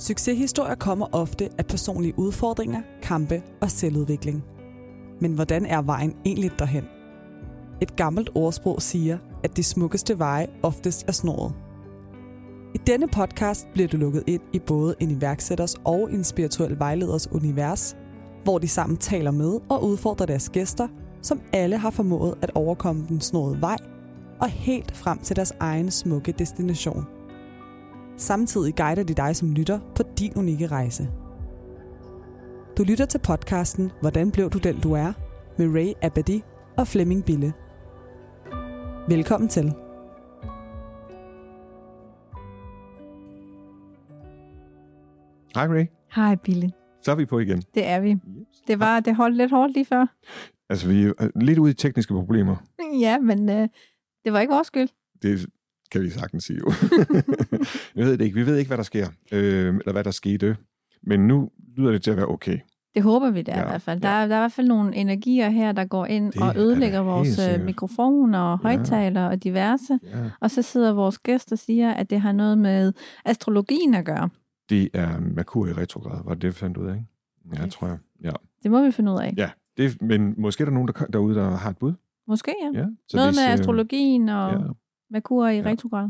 Succeshistorier kommer ofte af personlige udfordringer, kampe og selvudvikling. Men hvordan er vejen egentlig derhen? Et gammelt ordsprog siger, at de smukkeste veje oftest er snoret. I denne podcast bliver du lukket ind i både en iværksætters og en spirituel vejleders univers, hvor de sammen taler med og udfordrer deres gæster, som alle har formået at overkomme den snorede vej og helt frem til deres egen smukke destination. Samtidig guider de dig som lytter på din unikke rejse. Du lytter til podcasten Hvordan blev du den du er? med Ray Abadi og Flemming Bille. Velkommen til. Hej Ray, Hej, Bille. så er vi på igen. Det er vi. Det var det holdt lidt hårdt lige før. Altså, vi er lidt ude i tekniske problemer. Ja, men øh, det var ikke vores skyld. Det kan vi sagtens sige jo. jeg ved det ikke. Vi ved ikke, hvad der sker, øh, eller hvad der skete. Men nu lyder det til at være okay. Det håber vi da Ja, i hvert fald. Der, ja. er, der er i hvert fald nogle energier her, der går ind Det og er ødelægger vores øh, sikkert. mikrofoner og Ja. højtaler og diverse. Ja. Og så sidder vores gæst og siger, at det har noget med astrologien at gøre. Det er Merkur i retrograd, var det det, vi fandt ud af, ikke? Ja, Yes. tror jeg. Ja. Det må vi finde ud af. ja. Det, men måske er der nogen der, derude, der har et bud. Måske, ja. Ja. Så noget med øh, astrologien og Ja. Merkur i Ja. retrograd.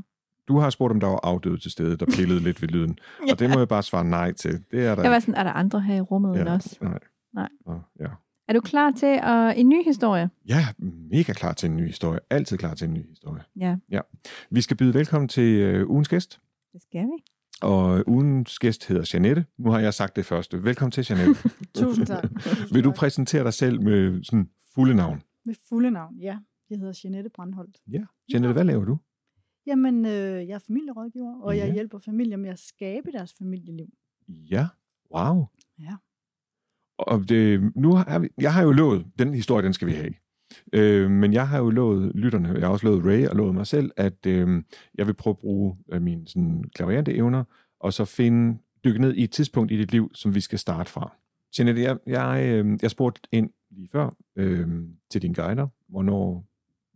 Du har spurgt, om der var afdøde til stede, der pillede lidt ved lyden. Og det må jeg bare svare nej til. Det er der Jeg var sådan, er der andre her i rummet ja, end os? Nej. Nej. Og, ja. Er du klar til at, en ny historie? Er mega klar til en ny historie. Altid klar til en ny historie. Ja, Vi skal byde velkommen til øh, ugens gæst. det skal vi. Og ugens gæst hedder Janette. Nu har jeg sagt det første. Velkommen til, Janette. Tusind tak. Vil du præsentere dig selv med sådan fulde navn? Med fulde navn, ja. Jeg hedder Jeanette Brandholt. Ja. Janette, hvad laver du? Jamen, øh, jeg er familierådgiver, og jeg Ja. hjælper familier med at skabe deres familieliv. Ja. Wow. Ja. Og det, nu har vi, jeg har jo lovet, den historie, den skal vi have. Øh, men jeg har jo lovet lytterne, jeg har også lovet Ray og lovet mig selv, at øh, jeg vil prøve at bruge øh, mine sådan, klaverende evner, og så finde, dykke ned i et tidspunkt i dit liv, som vi skal starte fra. Jeanette, jeg, jeg, øh, jeg spurgte ind lige før øh, til din guider, hvornår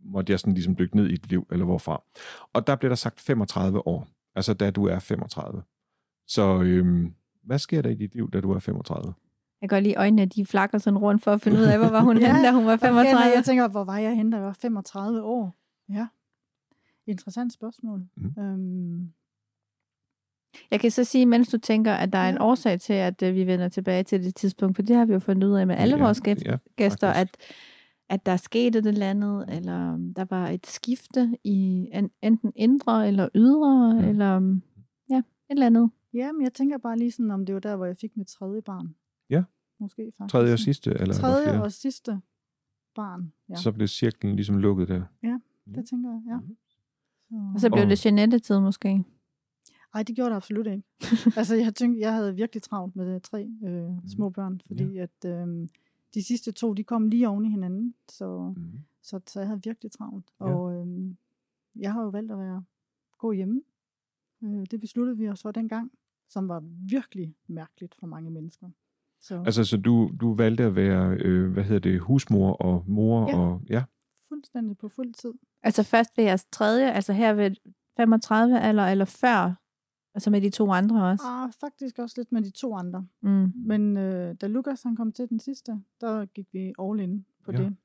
måtte jeg sådan ligesom dykke ned i dit liv, eller hvorfra. Og der blev der sagt 35 år, altså da du er 35. Så øh, hvad sker der i dit liv, da du er 35? Jeg kan godt lide øjnene, de flakker sådan rundt for at finde ud af, hvor var hun henne, da hun var Og igen, 35. Jeg tænker, hvor var jeg henne, da jeg var 35 år? Ja. Interessant spørgsmål. Mm. Øhm, Jeg kan så sige, mens du tænker, at der er en Ja. årsag til, at øh, vi vender tilbage til det tidspunkt, for det har vi jo fundet ud af med alle Ja, vores gæst, ja, gæster, faktisk. at, at der skete det eller andet, eller der var et skifte i en, enten indre eller ydre, Ja. ja. eller ja, et eller andet. ja, men jeg tænker bare lige sådan, om det var der, hvor jeg fik mit tredje barn. Ja. Måske faktisk. Tredje og sidste? Eller er Tredje flere? og sidste barn. Ja, Så blev cirklen ligesom lukket der. det tænker jeg, ja. Og så blev Og- det Jeanette-tid måske. Nej, det gjorde det absolut ikke. altså, jeg tænkte, jeg havde virkelig travlt med tre øh, små børn, fordi ja. at øh, de sidste to, de kom lige oven i hinanden, så, Mm. så, så jeg havde virkelig travlt. Ja. Og øh, jeg har jo valgt at være gå hjemme. Øh, det besluttede vi os for dengang, som var virkelig mærkeligt for mange mennesker. Så altså, så du, du valgte at være, øh, hvad hedder det, husmor og mor Ja. og, ja, fuldstændig på fuld tid. Altså først ved jeres tredje, altså her ved 35 eller, eller før, altså med de to andre også. Ah, faktisk også lidt med de to andre. Mm. Men øh, da Lukas han kom til den sidste, der gik vi all in på Ja. det.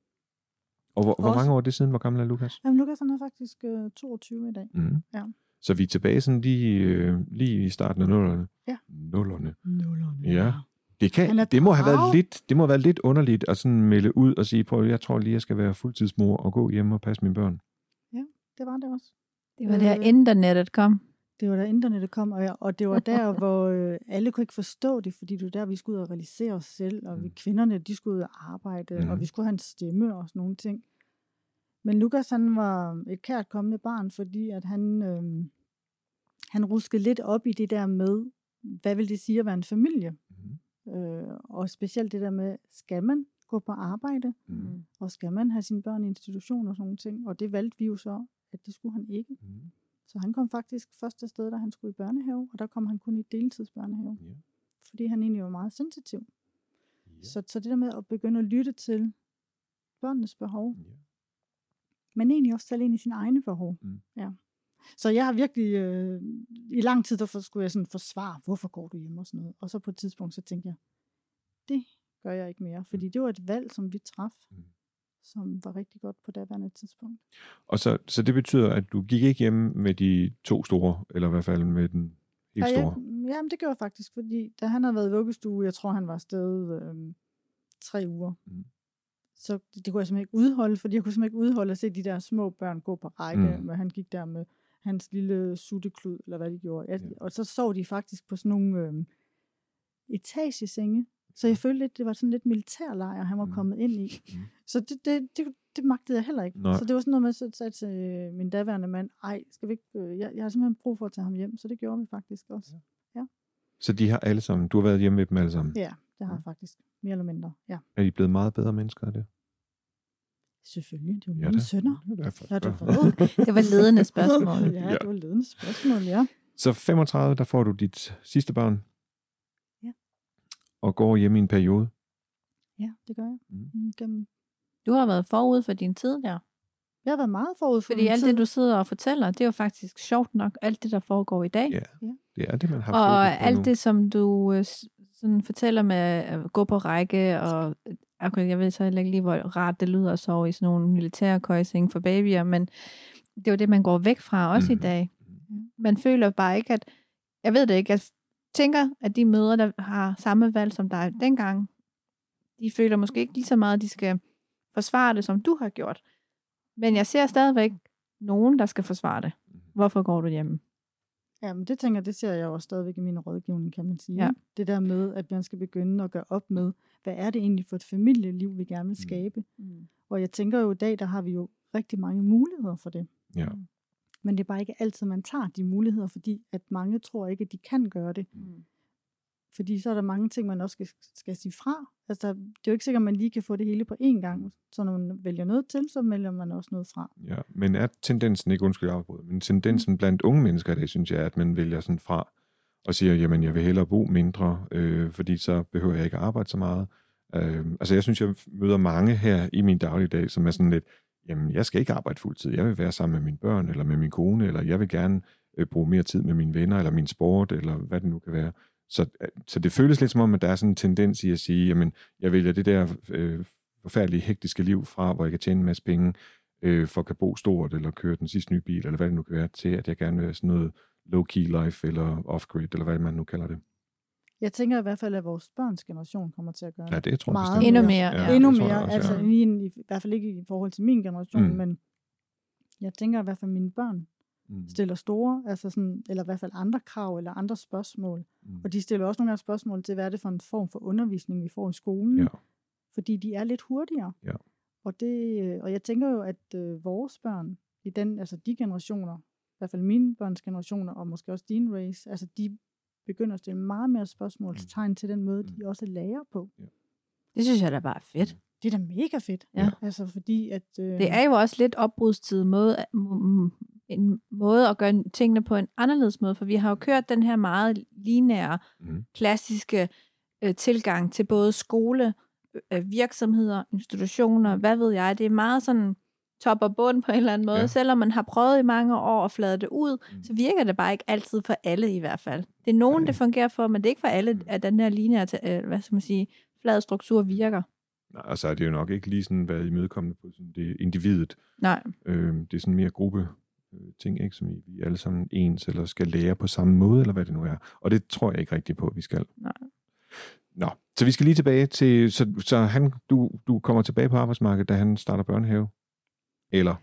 og hvor, hvor mange år er det siden, hvor gammel er Lukas? Jamen, Lukas han er faktisk øh, 22 i dag. Mm. Ja. Så vi er tilbage sådan lige, øh, lige i starten af nullerne. Ja. Nullerne. Nullerne. Ja. Det, kan, det, må have været lidt, det må have været lidt underligt at sådan melde ud og sige, prøv, jeg tror lige, jeg skal være fuldtidsmor og gå hjem og passe mine børn. Det var det også. Det var der Øh. internettet kom. Det var da internettet kom, og, jeg, og det var der, hvor øh, alle kunne ikke forstå det, fordi det var der, vi skulle ud og realisere os selv, og vi Mm. kvinderne, de skulle ud og arbejde, Mhm. og vi skulle have en stemme og sådan nogle ting. Men Lukas han var et kært kommende barn, fordi at han, øh, han ruskede lidt op i det der med, hvad vil det sige at være en familie? Mhm. Øh, og specielt det der med, skal man gå på arbejde? Mhm. Og skal man have sine børn i institution og sådan nogle ting? Og det valgte vi jo så, at det skulle han ikke. Mhm. Så han kom faktisk først afsted, da han skulle i børnehave, og der kom han kun i deltidsbørnehave, Ja. fordi han egentlig var meget sensitiv. Ja. Så, så det der med at begynde at lytte til børnenes behov, Ja. men egentlig også selv ind i sine egne behov. Mm. Ja. Så jeg har virkelig, øh, i lang tid, der skulle jeg sådan forsvare, hvorfor går du hjem og sådan noget. Og så på et tidspunkt, så tænkte jeg, det gør jeg ikke mere, fordi det var et valg, som vi traf, Mm. Som var rigtig godt på daværende tidspunkt. Og så, så det betyder, at du gik ikke hjem med de to store, eller i hvert fald med den helt Ja, store. jeg, jamen, det gjorde jeg faktisk, fordi da han havde været i vuggestue, jeg tror, han var afsted øh, tre uger, Mm. så det, det kunne jeg simpelthen ikke udholde, fordi jeg kunne simpelthen ikke udholde at se de der små børn gå på række, Mm. men han gik der med hans lille sutteklud, eller hvad de gjorde. Jeg, Ja. Og så sov de faktisk på sådan nogle øh, etagesenge, så jeg følte lidt, det var sådan lidt militærlejr, han var Mm. kommet ind i. Mm. Så det, det, det, det magtede jeg heller ikke. Nej. Så det var sådan noget med, så sagde til min daværende mand, ej, skal vi ikke, øh, jeg, jeg har simpelthen brug for at tage ham hjem, så det gjorde vi faktisk også. Så de har alle sammen, du har været hjemme med dem alle sammen. Ja, det har jeg faktisk. Mere eller mindre, ja. Er de blevet meget bedre mennesker af det? Selvfølgelig, det er jo Ja, mine det- sønner. det er derfor, Ja, det var Det var ledende spørgsmål. ja, det var ledende spørgsmål, ja. Så 35, der får du dit sidste barn. Og går hjem i en periode. Ja, det gør jeg. Mm. Igennem. Du har været forud for din tid der. Jeg har været meget forud for Fordi min alt tid. det, du sidder og fortæller, det er jo faktisk sjovt nok, alt det, der foregår i dag. Ja. Ja. Det er det, man har og alt nu. det, som du øh, sådan fortæller med at gå på række, og okay, jeg ved så heller ikke lige, hvor rart det lyder at sove i sådan nogle militære køjseng for babyer, men det er jo det, man går væk fra også mm. Mhm. i dag. Man føler bare ikke, at, jeg ved det ikke, jeg tænker, at de mødre, der har samme valg som dig dengang, de føler måske ikke lige så meget, at de skal forsvare det, som du har gjort. Men jeg ser stadigvæk nogen, der skal forsvare det. Mhm. Hvorfor går du hjemme? Ja, men det tænker det ser jeg jo også stadigvæk i min rådgivning, kan man sige. Ja. Det der med, at man skal begynde at gøre op med, hvad er det egentlig for et familieliv, vi gerne vil Mm. skabe. Mm. Og jeg tænker jo i dag, der har vi jo rigtig mange muligheder for det. Ja. Men det er bare ikke altid, man tager de muligheder, fordi at mange tror ikke, at de kan gøre det. Mm. Fordi så er der mange ting, man også skal, skal sige fra. Altså, det er jo ikke sikkert, at man lige kan få det hele på én gang. Så når man vælger noget til, så vælger man også noget fra. Ja, men er tendensen, ikke undskyld afbrud, men tendensen blandt unge mennesker, det synes jeg, er, at man vælger sådan fra og siger, jamen jeg vil hellere bo mindre, øh, fordi så behøver jeg ikke at arbejde så meget. Øh, altså jeg synes, jeg møder mange her i min dagligdag, som er sådan lidt, jamen jeg skal ikke arbejde fuldtid, jeg vil være sammen med mine børn, eller med min kone, eller jeg vil gerne øh, bruge mere tid med mine venner, eller min sport, eller hvad det nu kan være. Så, øh, så det føles lidt som om, at der er sådan en tendens i at sige, jamen jeg vælger det der øh, forfærdelige hektiske liv fra, hvor jeg kan tjene en masse penge, øh, for at kan bo stort, eller køre den sidste nye bil, eller hvad det nu kan være, til at jeg gerne vil have sådan noget low-key life, eller off-grid, eller hvad man nu kalder det. Jeg tænker i hvert fald, at vores børns generation kommer til at gøre Ja, det. det tror jeg Meget bestemt. Endnu mere. Ja. Endnu mere, også, altså ja. i, en- i, hvert fald ikke i forhold til min generation, Mm. mm. men jeg tænker i hvert fald, at mine børn Mm. stiller store, altså sådan, eller i hvert fald andre krav, eller andre spørgsmål. Mm. Og de stiller også nogle gange spørgsmål til, hvad er det for en form for undervisning, vi får i skolen. Ja. Fordi de er lidt hurtigere. Ja. Og, det, øh, og jeg tænker jo, at øh, vores børn, i den, altså de generationer, i hvert fald mine børns generationer, og måske også din race, altså de begynder at stille meget mere spørgsmålstegn til den måde, Mm. de også lærer på. Det synes jeg da bare er fedt. Det er da mega fedt. Ja. Altså fordi, at... Øh, Det er jo også lidt opbrudstid måde, en måde at gøre tingene på en anderledes måde, for vi har jo kørt den her meget lineære, Mm. klassiske øh, tilgang til både skole, øh, virksomheder, institutioner, hvad ved jeg. Det er meget sådan top og bund på en eller anden måde. Ja. Ja. Selvom man har prøvet i mange år at flade det ud, Mm. så virker det bare ikke altid for alle i hvert fald. Det er nogen, Nej. det fungerer for, men det er ikke for alle, Mm. at den her lineære, øh, hvad skal man sige, flade struktur virker. Nej, altså er det jo nok ikke lige sådan været imødekommende på sådan det individet. Nej. Øh, det er sådan mere gruppe øh, ting, ikke, som vi er alle sammen ens, eller skal lære på samme måde, eller hvad det nu er. Og det tror jeg ikke rigtigt på, at vi skal. Nej. Nå, så vi skal lige tilbage til, så, så han, du, du kommer tilbage på arbejdsmarkedet, da han starter børnehave? Eller?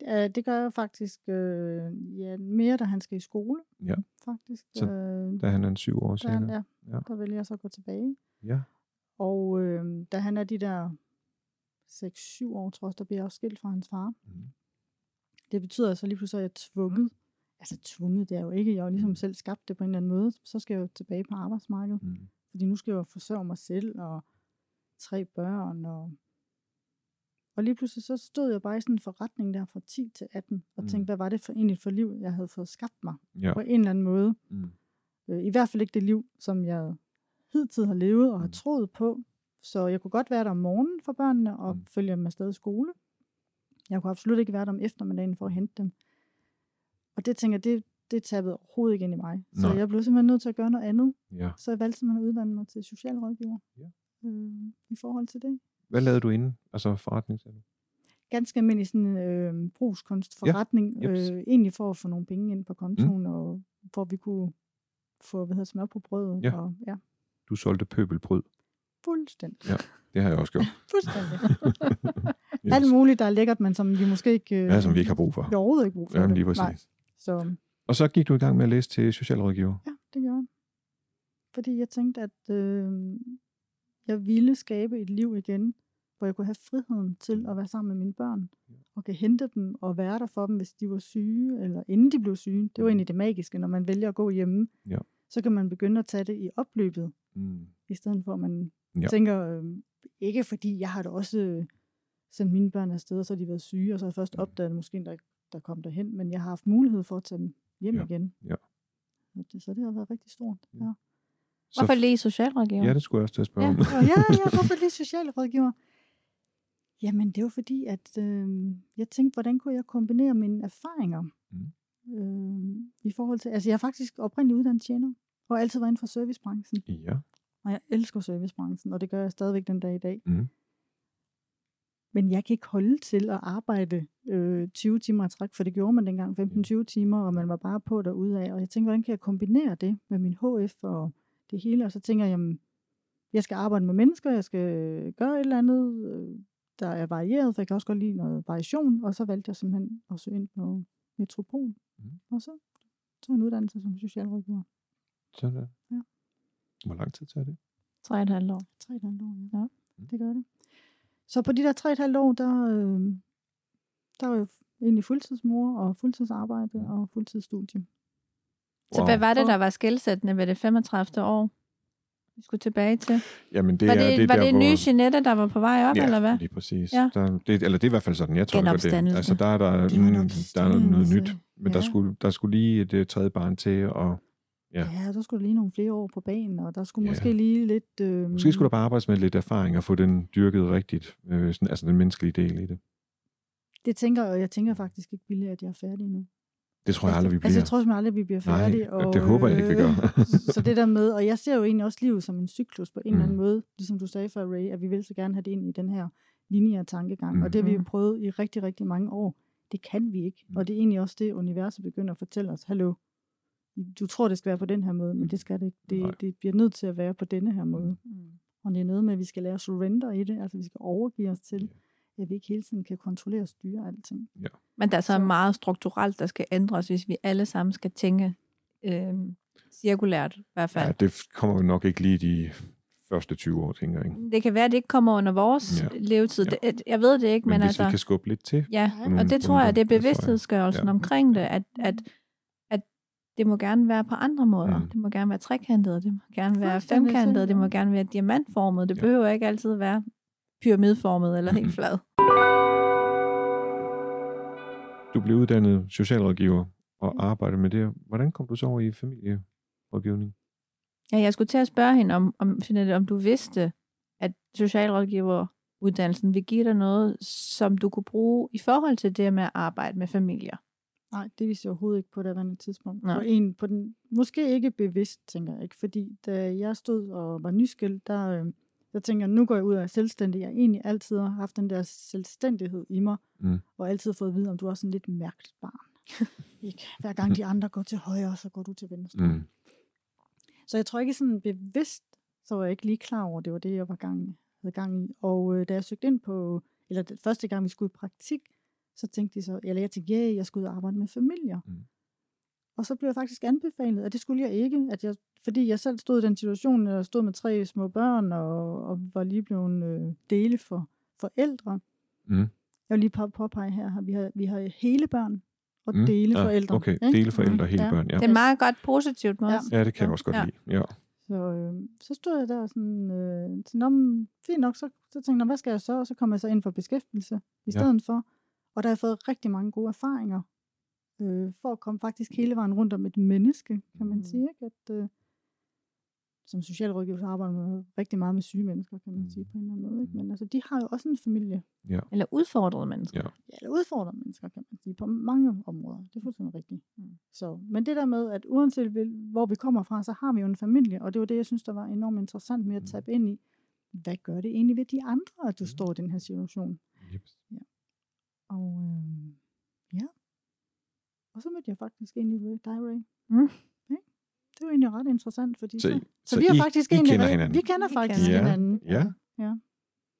Ja, det gør jeg faktisk øh, ja, mere, da han skal i skole. Ja. Faktisk. Så øh, Da han er en syv år senere? ja, Ja. der vælger jeg så at gå tilbage. Ja. Og øh, da han er de der 6-7 år, tror jeg, der blev jeg også skilt fra hans far. Mm. Det betyder altså lige pludselig, at jeg er tvunget. Altså tvunget, det er jo ikke. Jeg har ligesom Mm. selv skabt det på en eller anden måde. Så skal jeg jo tilbage på arbejdsmarkedet. Mm. Fordi nu skal jeg jo forsørge mig selv og tre børn. Og, og lige pludselig så stod jeg bare i sådan en forretning der fra 10 til 18 og Mm. tænkte, hvad var det for egentlig for liv, jeg havde fået skabt mig Ja. på en eller anden måde. Mm. Øh, I hvert fald ikke det liv, som jeg hidtil har levet og har Mm. troet på. Så jeg kunne godt være der om morgenen for børnene og Mm. følge dem afsted i skole. Jeg kunne absolut ikke være der om eftermiddagen for at hente dem. Og det tænker jeg, det, det tappede overhovedet ikke ind i mig. Så Nej. jeg blev simpelthen nødt til at gøre noget andet. ja. Så jeg valgte simpelthen at uddanne mig til socialrådgiver. Ja. Øh, I forhold til det. Hvad lavede du inden? Altså forretning? Ganske almindelig sådan øh, brugskunstforretning. Ja, jeps. Øh, egentlig for at få nogle penge ind på kontoen, mm. og for at vi kunne få hvad hedder, smør på brødet. Ja. Og, ja. Du solgte pøbelbrød. Fuldstændig. Ja. Det har jeg også gjort. Fuldstændig. Yes. Alt muligt, der er lækkert, men som vi måske ikke... Øh, Ja, som vi ikke har brug for. Vi overhovedet ikke brug for Ja, lige præcis. Nej. Så Og så gik du i gang med at læse til socialrådgiver. ja, det gør jeg. Fordi jeg tænkte, at øh, jeg ville skabe et liv igen, hvor jeg kunne have friheden til at være sammen med mine børn, og kan hente dem og være der for dem, hvis de var syge, eller inden de blev syge. Det var egentlig det magiske, når man vælger at gå hjemme. Ja. Så kan man begynde at tage det i opløbet, Mm. i stedet for at man Ja. ja. tænker, øh, ikke fordi jeg har da også øh, sendt mine børn afsted, og så har de været syge, og så har jeg først Mm. opdaget, at måske der, der kom derhen, men jeg har haft mulighed for at tage dem hjem Ja. igen. Ja. Og det, så det har været rigtig stort. Ja. Ja. Så, Hvorfor lige socialrådgiver? Ja, det skulle jeg også til at spørge Ja. om. Ja, ja, hvorfor lige socialrådgiver? Jamen, det var fordi, at øh, jeg tænkte, hvordan kunne jeg kombinere mine erfaringer Mm. øh, i forhold til... Altså, jeg er faktisk oprindeligt uddannet tjener, og altid været inden for servicebranchen. Ja. Og jeg elsker servicebranchen, og det gør jeg stadigvæk den dag i dag. Mm. Men jeg kan ikke holde til at arbejde øh, 20 timer i træk, for det gjorde man dengang, 15-20 timer, og man var bare på derude af. Og jeg tænkte, hvordan kan jeg kombinere det med min HF og det hele? Og så tænker jeg, jamen, jeg skal arbejde med mennesker, jeg skal gøre et eller andet, øh, der er varieret, for jeg kan også godt lide noget variation. Og så valgte jeg simpelthen at søge ind på Metropol. Mhm. Og så tog jeg en uddannelse som socialrådgiver. Sådan. Ja. Hvor lang tid tager det? Tre og et halvt år. Tre og et halvt år, ja. Ja. ja. Det gør det. Så på de der tre og et halvt år, der, øh, der var jeg egentlig fuldtidsmor og fuldtidsarbejde og fuldtidsstudie. Så hvad var det, der var skældsættende ved det 35. år? Vi skulle tilbage til. Jamen, det var er, det, det var der, det hvor... nye Jeanette, der var på vej op, ja, eller hvad? lige præcis. Ja. Der, det, eller det er i hvert fald sådan, jeg tolker det. Altså, der er der, Det mm, der er noget, nyt. Men ja. der, skulle, der skulle lige et uh, tredje barn til, og Ja. Ja. der skulle lige nogle flere år på banen, og der skulle Ja. måske lige lidt... Øh, måske skulle der bare arbejdes med lidt erfaring og få den dyrket rigtigt. Øh, sådan, altså den menneskelige del i det. Det tænker jeg, og jeg tænker faktisk ikke, Billy, at jeg er færdig nu. Det tror jeg aldrig, vi bliver. Altså, jeg tror simpelthen aldrig, vi bliver Nej, færdige. og det håber jeg ikke, vi gør. øh, så det der med, og jeg ser jo egentlig også livet som en cyklus på en Mm. eller anden måde, ligesom du sagde før, Ray, at vi vil så gerne have det ind i den her lineære tankegang. Mm. Og det har vi jo Mm. prøvet i rigtig, rigtig mange år. Det kan vi ikke. Mm. Og det er egentlig også det, universet begynder at fortælle os. Hallo, du tror, det skal være på den her måde, men det skal det ikke. Nej. Det, det bliver nødt til at være på denne her måde. Mm. Og det er noget med, at vi skal lære at surrender i det. Altså, vi skal overgive os til, at vi ikke hele tiden kan kontrollere og styre alting. Men der er så Så- meget strukturelt, der skal ændres, hvis vi alle sammen skal tænke øh, cirkulært i hvert fald. Ja, det kommer jo nok ikke lige de første 20 år, tænker jeg. Ikke? Det kan være, at det ikke kommer under vores Ja. ja. levetid. Ja. Det, jeg ved det ikke, Men, men, hvis altså... vi kan skubbe lidt til. Ja, Ja, og nogle- det tror nogle jeg, det er bevidsthedsgørelsen Ja. omkring det, at, at, at det må gerne være på andre måder. Mm. Det må gerne være trekantet, det må gerne være femkantet, det må gerne være diamantformet. Det Ja. behøver ikke altid være pyramidformet eller helt flad. Du blev uddannet socialrådgiver og arbejdede med det. Hvordan kom du så over i familierådgivning? Ja, jeg skulle til at spørge hende, om, om, Jeanette, om du vidste, at socialrådgiveruddannelsen vil give dig noget, som du kunne bruge i forhold til det med at arbejde med familier. Nej, det vidste jeg overhovedet ikke på det andet tidspunkt. Nå. På en, på den, måske ikke bevidst, tænker jeg ikke, fordi da jeg stod og var nyskilt, der, øh, der tænker jeg, nu går jeg ud af selvstændig. Jeg har egentlig altid har haft den der selvstændighed i mig, Mm. og altid fået at vide, om du er en lidt mærkeligt barn. ikke? Hver gang de andre går til højre, så går du til venstre. Mm. Så jeg tror ikke sådan bevidst, så var jeg ikke lige klar over, at det var det, jeg var gang, havde gang i. Og øh, da jeg søgte ind på, eller det første gang, vi skulle i praktik, så tænkte de så, eller jeg tænkte, ja, jeg skulle ud og arbejde med familier. Mm. Og så blev jeg faktisk anbefalet, at det skulle jeg ikke, at jeg, fordi jeg selv stod i den situation, jeg stod med tre små børn, og, og var lige blevet øh, dele for forældre. Mm. Jeg vil lige på- påpege her, at vi har, vi har hele børn og Mm. dele Ah, forældre. Okay, ikke? dele forældre og hele Ja. børn, ja. Det er meget godt positivt med Ja. Ja, det kan jeg også godt Ja. lide. Ja. Så, øh, så stod jeg der sådan, øh, sådan om, fint nok, så, så tænkte jeg, hvad skal jeg så? Og så kom jeg så ind for beskæftigelse i Ja. stedet for. Og der har jeg fået rigtig mange gode erfaringer, øh, for at komme faktisk hele vejen rundt om et menneske, kan man Mm. sige. Ikke? At, øh, som socialrådgiver, så arbejder man rigtig meget med syge mennesker, kan man Mm. sige på en eller anden måde. Ikke? Men altså, de har jo også en familie. Eller udfordrede mennesker. Ja. Ja, eller udfordrende mennesker, kan man sige, på mange områder. Det er fuldstændig rigtigt. Mm. Så, men det der med, at uanset hvor vi kommer fra, så har vi jo en familie, og det var det, jeg synes, der var enormt interessant med at Mm. tabe ind i. Hvad gør det egentlig ved de andre, at du står i den her situation? Yep. Og øh, ja. Og så mødte jeg faktisk egentlig Ray, dig, Ray. Mm. Ja. Det var egentlig ret interessant, fordi Så så, I- så, vi har I- faktisk I egentlig kender hinanden? Vi kender faktisk kender hinanden. Ja. ja.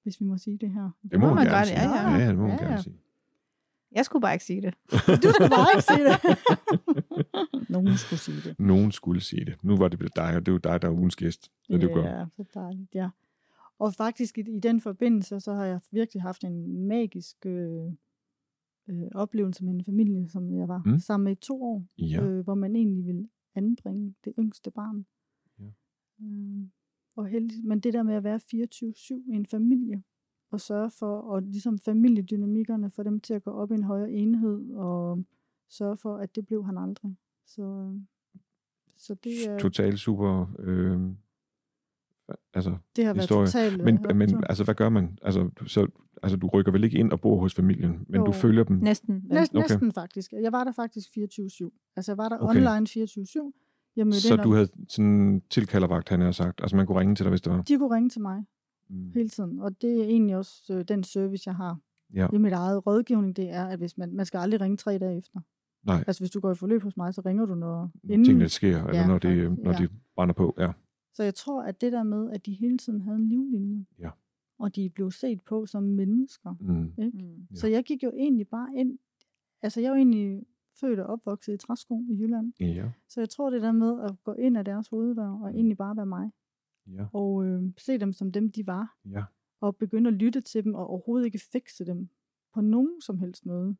Hvis vi må sige det her. Det må må man man gerne godt, sige. ja, ja. ja, det må man Ja, gerne ja. sige. Jeg skulle bare ikke sige det. Du skulle bare ikke sige det. Nogen skulle sige det. Nogen skulle sige det. Nu var det blevet dig, og det er jo dig, der er ugens gæst. Så det er godt. Ja, så dejligt, ja. Og faktisk i, i den forbindelse, så har jeg virkelig haft en magisk øh, øh, oplevelse med en familie, som jeg var Mm. mm. sammen med i to år, Ja. øh, hvor man egentlig ville anbringe det yngste barn. Ja. Øh, og heldig, men det der med at være 24-7 i en familie, og sørge for, og ligesom familiedynamikkerne, for dem til at gå op i en højere enhed, og sørge for, at det blev han aldrig. Så, øh, så det, er, Total super... Øh, altså, det har været historie. totalt øh, men, men altså, hvad gør man? Altså, du, så, altså, du rykker vel ikke ind og bor hos familien, men Jo. du følger dem. Næsten. Næsten, Okay. næsten faktisk. Jeg var der faktisk 24-7. Altså jeg var der Okay. online 24-7. Jeg mødte Så du havde sådan tilkaldervagt, han har sagt. Altså, man kunne ringe til dig, hvis det var. de kunne ringe til mig Mm. hele tiden. Og det er egentlig også øh, den service, jeg har Ja. i mit eget rådgivning. Det er, at hvis man, man skal aldrig ringe tre dage efter. Nej, Altså hvis du går i forløb hos mig, så ringer du når når inden. tingene sker, eller Ja, når, det, faktisk, når ja. de brænder på. Ja. Så jeg tror, at det der med, at de hele tiden havde en livlinje. Ja. Og de blev set på som mennesker. Mm. Ikke? Mm. Så jeg gik jo egentlig bare ind. Altså jeg er jo egentlig født og opvokset i Træsko i Jylland. Ja. Så jeg tror det der med at gå ind af deres hoveddør og egentlig bare være mig. Ja. og øh, se dem som dem, de var, Ja. og begynde at lytte til dem, og overhovedet ikke fikse dem på nogen som helst måde.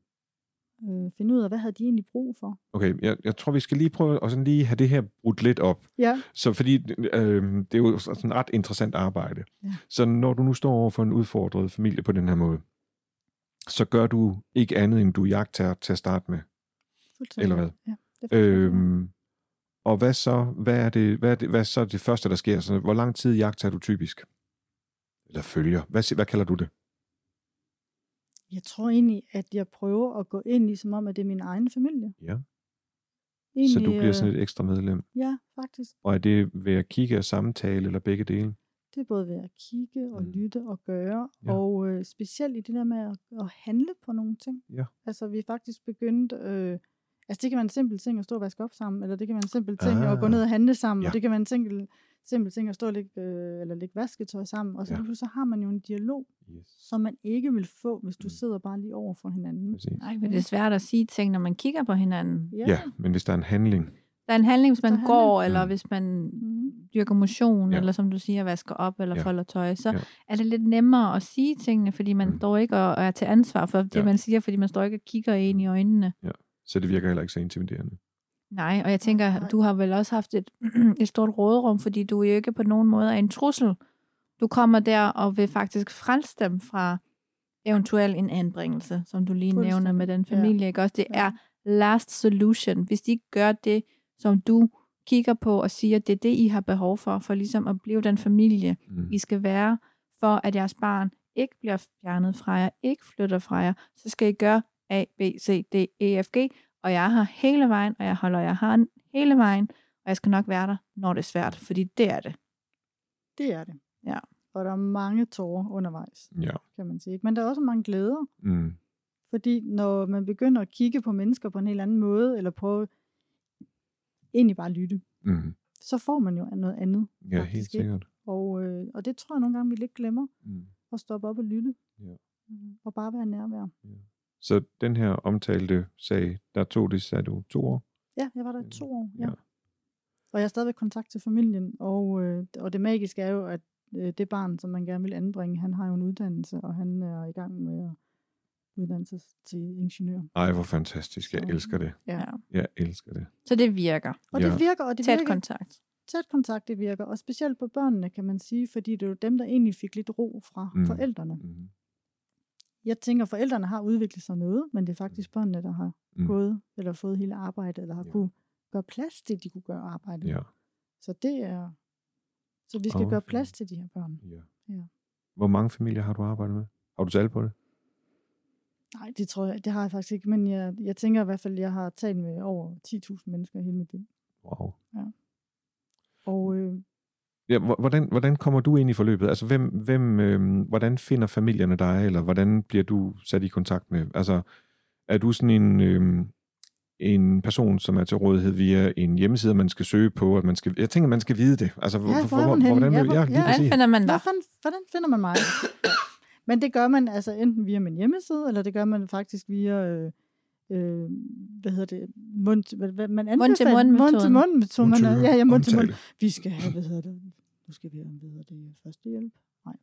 Øh, finde ud af, hvad havde de egentlig brug for. Okay, jeg, jeg tror, vi skal lige prøve at sådan lige have det her brudt lidt op. Ja, Så fordi øh, det er jo sådan et ret interessant arbejde. Ja. Så når du nu står over for en udfordret familie på den her måde, så gør du ikke andet, end du jagter til at starte med. Eller hvad? Ja, det er. Øhm, og hvad så, hvad er, det, hvad, er det, hvad er så det første, der sker? Så, hvor lang tid jagter du typisk? Eller følger? Hvad, hvad kalder du det? Jeg tror egentlig, at jeg prøver at gå ind i, som om, at det er min egen familie. Ja. Egentlig, Så du bliver øh, sådan et ekstra medlem. Ja, faktisk. Og er det ved at kigge og samtale, eller begge dele? Det er både ved at kigge og Mm. lytte og gøre, Ja. ja. og øh, specielt i det der med at, at handle på nogle ting. Ja. Altså vi er faktisk begyndt, øh, altså det kan være en simpel ting at stå og vaske op sammen, eller det kan være en simpel ting Ah. at gå ned og handle sammen, Ja. og det kan være en simpel, simpel ting at stå og lægge, øh, eller lægge vasketøj sammen, og så, Ja. ja. så har man jo en dialog, Yes. som man ikke vil få, hvis du Mm. sidder bare lige over for hinanden. Præcis. Nej, men det er svært at sige ting, når man kigger på hinanden. Ja, men hvis der er en handling, Der er en handling, hvis man Der er går, handling. eller Mm. hvis man Mm. dyrker motion, Ja. eller som du siger, vasker op, eller Ja. folder tøj, så Ja. er det lidt nemmere at sige tingene, fordi man Mm. står ikke og er til ansvar for det, Ja. man siger, fordi man står ikke og kigger ind i øjnene. så det virker heller ikke så intimiderende. Nej, og jeg tænker, Nej. du har vel også haft et, et stort råderum, fordi du jo ikke på nogen måde er en trussel. Du kommer der og vil faktisk frelse dem fra eventuelt en anbringelse, som du lige nævner med den familie. Ikke? Også det Ja. er last solution. Hvis de ikke gør det, som du kigger på og siger, det er det, I har behov for, for ligesom at blive den familie, Mm. I skal være, for at jeres barn ikke bliver fjernet fra jer, ikke flytter fra jer, så skal I gøre A, B, C, D, E, F, G, og jeg er her hele vejen, og jeg holder jer hånd hele vejen, og jeg skal nok være der, når det er svært, fordi det er det. Det er det. Ja. Og der er mange tårer undervejs, Ja. kan man sige. Men der er også mange glæder. Mm. Fordi når man begynder at kigge på mennesker på en helt anden måde, eller prøve egentlig bare at lytte, Mm. så får man jo noget andet. Ja, faktisk, helt ikke? sikkert. Og, øh, og det tror jeg nogle gange, vi lidt glemmer, Mm. at stoppe op og lytte. Ja. Mhm. Og bare være nærvær. Så den her omtalte sag, der tog det, sagde du, to år? Ja, jeg var der i to år. Ja. Ja. Og jeg har stadigvæk kontakt til familien, og, øh, og det magiske er jo, at øh, det barn, som man gerne vil anbringe, han har jo en uddannelse, og han er i gang med at uddanne sig til ingeniør. Ej, hvor fantastisk. Jeg Så- elsker det. Ja. Ja. Jeg elsker det. Så det virker. Og Ja. det virker, og det Tæt virker, kontakt. tæt kontakt, det virker, og specielt på børnene, kan man sige, fordi det er jo dem, der egentlig fik lidt ro fra mm. forældrene. Mm. Jeg tænker, forældrene har udviklet sig noget, men det er faktisk børnene, der har Mm. mm. gået, eller fået hele arbejdet, eller har Ja. ja. kunne gøre plads til, at de kunne gøre arbejdet. Ja. Så det er... Så vi skal oh, gøre plads til de her børn. ja. Ja. Hvor mange familier har du arbejdet med? Har du tal på det? Nej, det tror jeg, det har jeg faktisk ikke, men jeg, jeg tænker i hvert fald, at jeg har talt med over 10.000 mennesker i hele mit liv. Wow. Og øh, Ja, hvor- hvordan, hvordan kommer du ind i forløbet? Altså, hvem, hvem, øh, hvordan finder familierne dig, eller hvordan bliver du sat i kontakt med? Altså, er du sådan en, øh, en person, som er til rådighed via en hjemmeside, man skal søge på? At man skal, jeg tænker, man skal vide det. Altså, hvor, hvor hun henne? hvordan, Ja, ja, hvor- ja, ja. lige Hvordan præcis. finder man dig? hvordan, hvordan finder man mig? men det gør man altså enten via min hjemmeside, eller det gør man faktisk via... Øh, øh, hvad hedder det, mund, hvad, hvad, man anbefaler, Mund-til-mund-metoden. mund til mund metoden. Man, er- ja, ja, mund til mund. Vi skal have, hvad hedder det, nu skal vi have, hvad hedder det, første hjælp. Nej.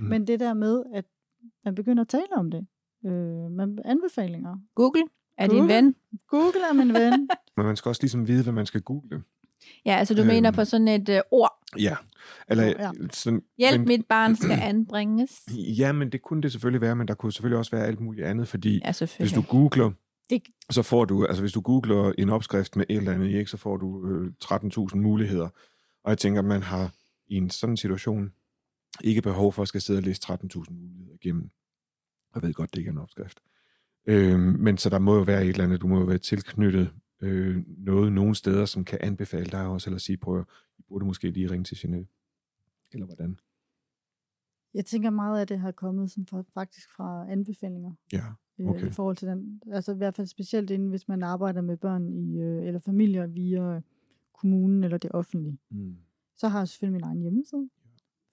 Mm. Men det der med, at man begynder at tale om det. Øh, man, anbefalinger. Google er din ven. Google er min ven. Men man skal også ligesom vide, hvad man skal google. Ja, altså du Øhm. mener på sådan et uh, ord. Ja. Eller, Ja. Sådan, Hjælp, men, mit barn skal anbringes. Ja, men det kunne det selvfølgelig være, men der kunne selvfølgelig også være alt muligt andet, fordi Ja, hvis du googler, Det, så får du, altså hvis du googler en opskrift med et eller andet, ikke, så får du øh, 13.000 muligheder. Og jeg tænker, man har i en sådan situation ikke behov for at skal sidde og læse 13.000 muligheder igennem. Jeg ved godt, det ikke er en opskrift. Øh, men så der må jo være et eller andet, du må jo være tilknyttet øh, noget nogle steder, som kan anbefale dig også, eller sige, prøv at, I burde måske lige ringe til Jeanette. Eller hvordan? jeg tænker meget af det har kommet som faktisk fra anbefalinger. Ja, øh, Okay. i forhold til den. Altså i hvert fald specielt inden, hvis man arbejder med børn i, øh, eller familier via kommunen eller det offentlige. mm. Så har jeg selvfølgelig min egen hjemmeside,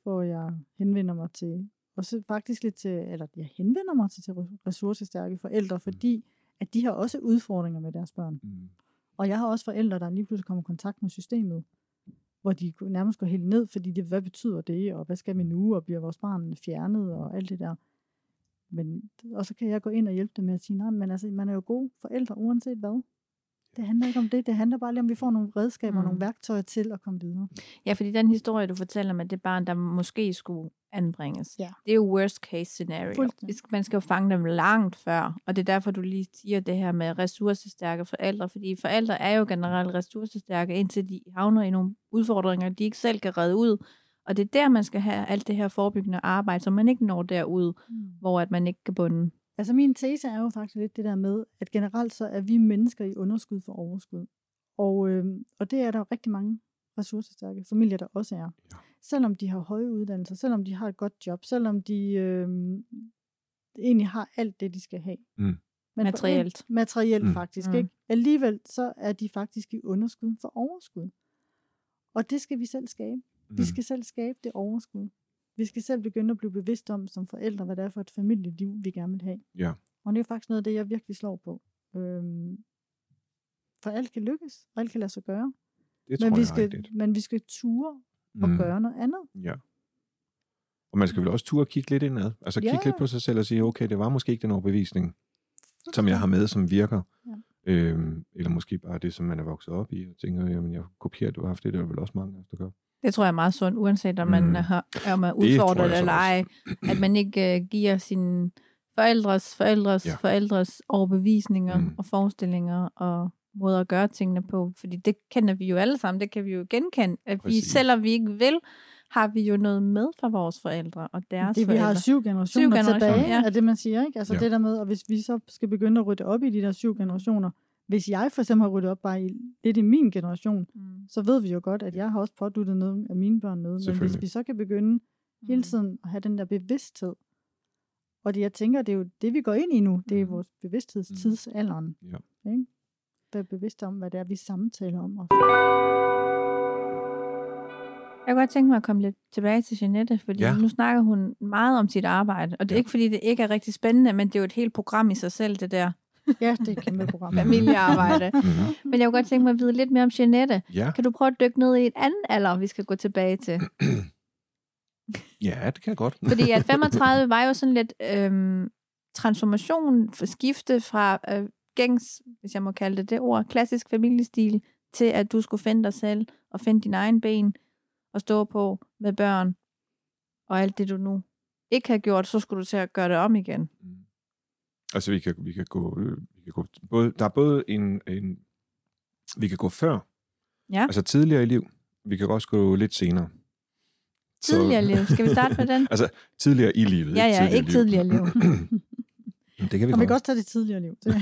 hvor jeg henvender mig til, og så faktisk lidt til, eller jeg henvender mig til, til ressourcestærke forældre, fordi at de har også udfordringer med deres børn. Mm. Og jeg har også forældre, der lige pludselig kommer i kontakt med systemet, hvor de nærmest går helt ned, fordi det, hvad betyder det, og hvad skal vi nu, og bliver vores barn fjernet, og alt det der. Men, og så kan jeg gå ind og hjælpe dem med at sige, nej, men altså, man er jo god forældre, uanset hvad. Det handler ikke om det, det handler bare lige om, at vi får nogle redskaber, Mm. nogle værktøjer til at komme videre. Ja, fordi den historie, du fortæller med det barn, der måske skulle anbringes, Ja. det er jo worst case scenario. Man skal jo fange dem langt før, og det er derfor, du lige siger det her med ressourcestærke forældre, fordi forældre er jo generelt ressourcestærke, indtil de havner i nogle udfordringer, de ikke selv kan redde ud. Og det er der, man skal have alt det her forebyggende arbejde, så man ikke når derud, Mm. hvor at man ikke kan bunde. Altså min tese er jo faktisk lidt det der med, at generelt så er vi mennesker i underskud for overskud. Og, øh, og det er der rigtig mange ressourcestærke familier, der også er. Ja. Selvom de har høje uddannelser, selvom de har et godt job, selvom de øh, egentlig har alt det, de skal have. Mm. Men Materielt. En, materielt Mm. mm. faktisk. Mm. Ikke? Alligevel så er de faktisk i underskud for overskud. Og det skal vi selv skabe. Mm. Vi skal selv skabe det overskud. Vi skal selv begynde at blive bevidste om som forældre, hvad det er for et familieliv, vi gerne vil have. Ja. Og det er faktisk noget af det, jeg virkelig slår på. Øhm, for alt kan lykkes, og alt kan lade sig gøre. Det tror Men vi, skal, rigtigt. men vi skal ture og Mm. gøre noget andet. Ja. Og man skal vel også turde kigge lidt indad. Altså kigge Ja. lidt på sig selv og sige, okay, det var måske ikke den overbevisning, som jeg har med, som virker. Ja. Øhm, eller måske bare det, som man er vokset op i, og tænker, jamen jeg kopierer det, og haft det, det er vel også mange der gør. Det tror jeg er meget sundt, uanset om man Mm. har, om man er udfordret eller ej. At man ikke uh, giver sine forældres, forældres, Ja. forældres overbevisninger Mm. og forestillinger og måder at gøre tingene på. Fordi det kender vi jo alle sammen, det kan vi jo genkende. At vi, Præcis. selvom vi ikke vil, har vi jo noget med fra vores forældre og deres Det, vi forældre. har syv generationer, Syv generationer, tilbage, ja. er det, man siger. Ikke? Altså Ja. ja. det der med, og hvis vi så skal begynde at rydde op i de der syv generationer, hvis jeg for eksempel har ryddet op bare i, lidt i min generation, Mm. så ved vi jo godt, at jeg har også påduttet noget af mine børn noget. Men hvis vi så kan begynde hele Mm. tiden at have den der bevidsthed, og det, jeg tænker, det er jo det, vi går ind i nu, det er Mm. vores bevidsthedstidsalderen. Ja. Ikke? Være bevidst om, hvad det er, vi samtaler om. Og Jeg kunne godt tænke mig at komme lidt tilbage til Jeanette, fordi ja. nu snakker hun meget om sit arbejde, og det er Ja. ikke fordi, det ikke er rigtig spændende, men det er jo et helt program i sig selv, det der ja, det er et kæmpe program. familiearbejde. Mm-hmm. Men jeg kunne godt tænke mig at vide lidt mere om Jeanette. Ja. Kan du prøve at dykke ned i et andet alder, vi skal gå tilbage til? Ja, det kan jeg godt. Fordi at 35 var jo sådan lidt øhm, transformation, for skifte fra øh, gængs, hvis jeg må kalde det det ord, klassisk familiestil, til at du skulle finde dig selv og finde din egen ben og stå på med børn og alt det, du nu ikke har gjort, så skulle du til at gøre det om igen. Mm. Altså, vi kan, vi kan gå... Vi kan gå både, der er både en, en... Vi kan gå før. Ja. Altså tidligere i liv. Vi kan også gå lidt senere. Så- Tidligere liv. Skal vi starte med den? altså, tidligere i livet. Ja, ja, ikke tidligere liv. det kan vi Og vi kan godt. også tage det tidligere liv. Det.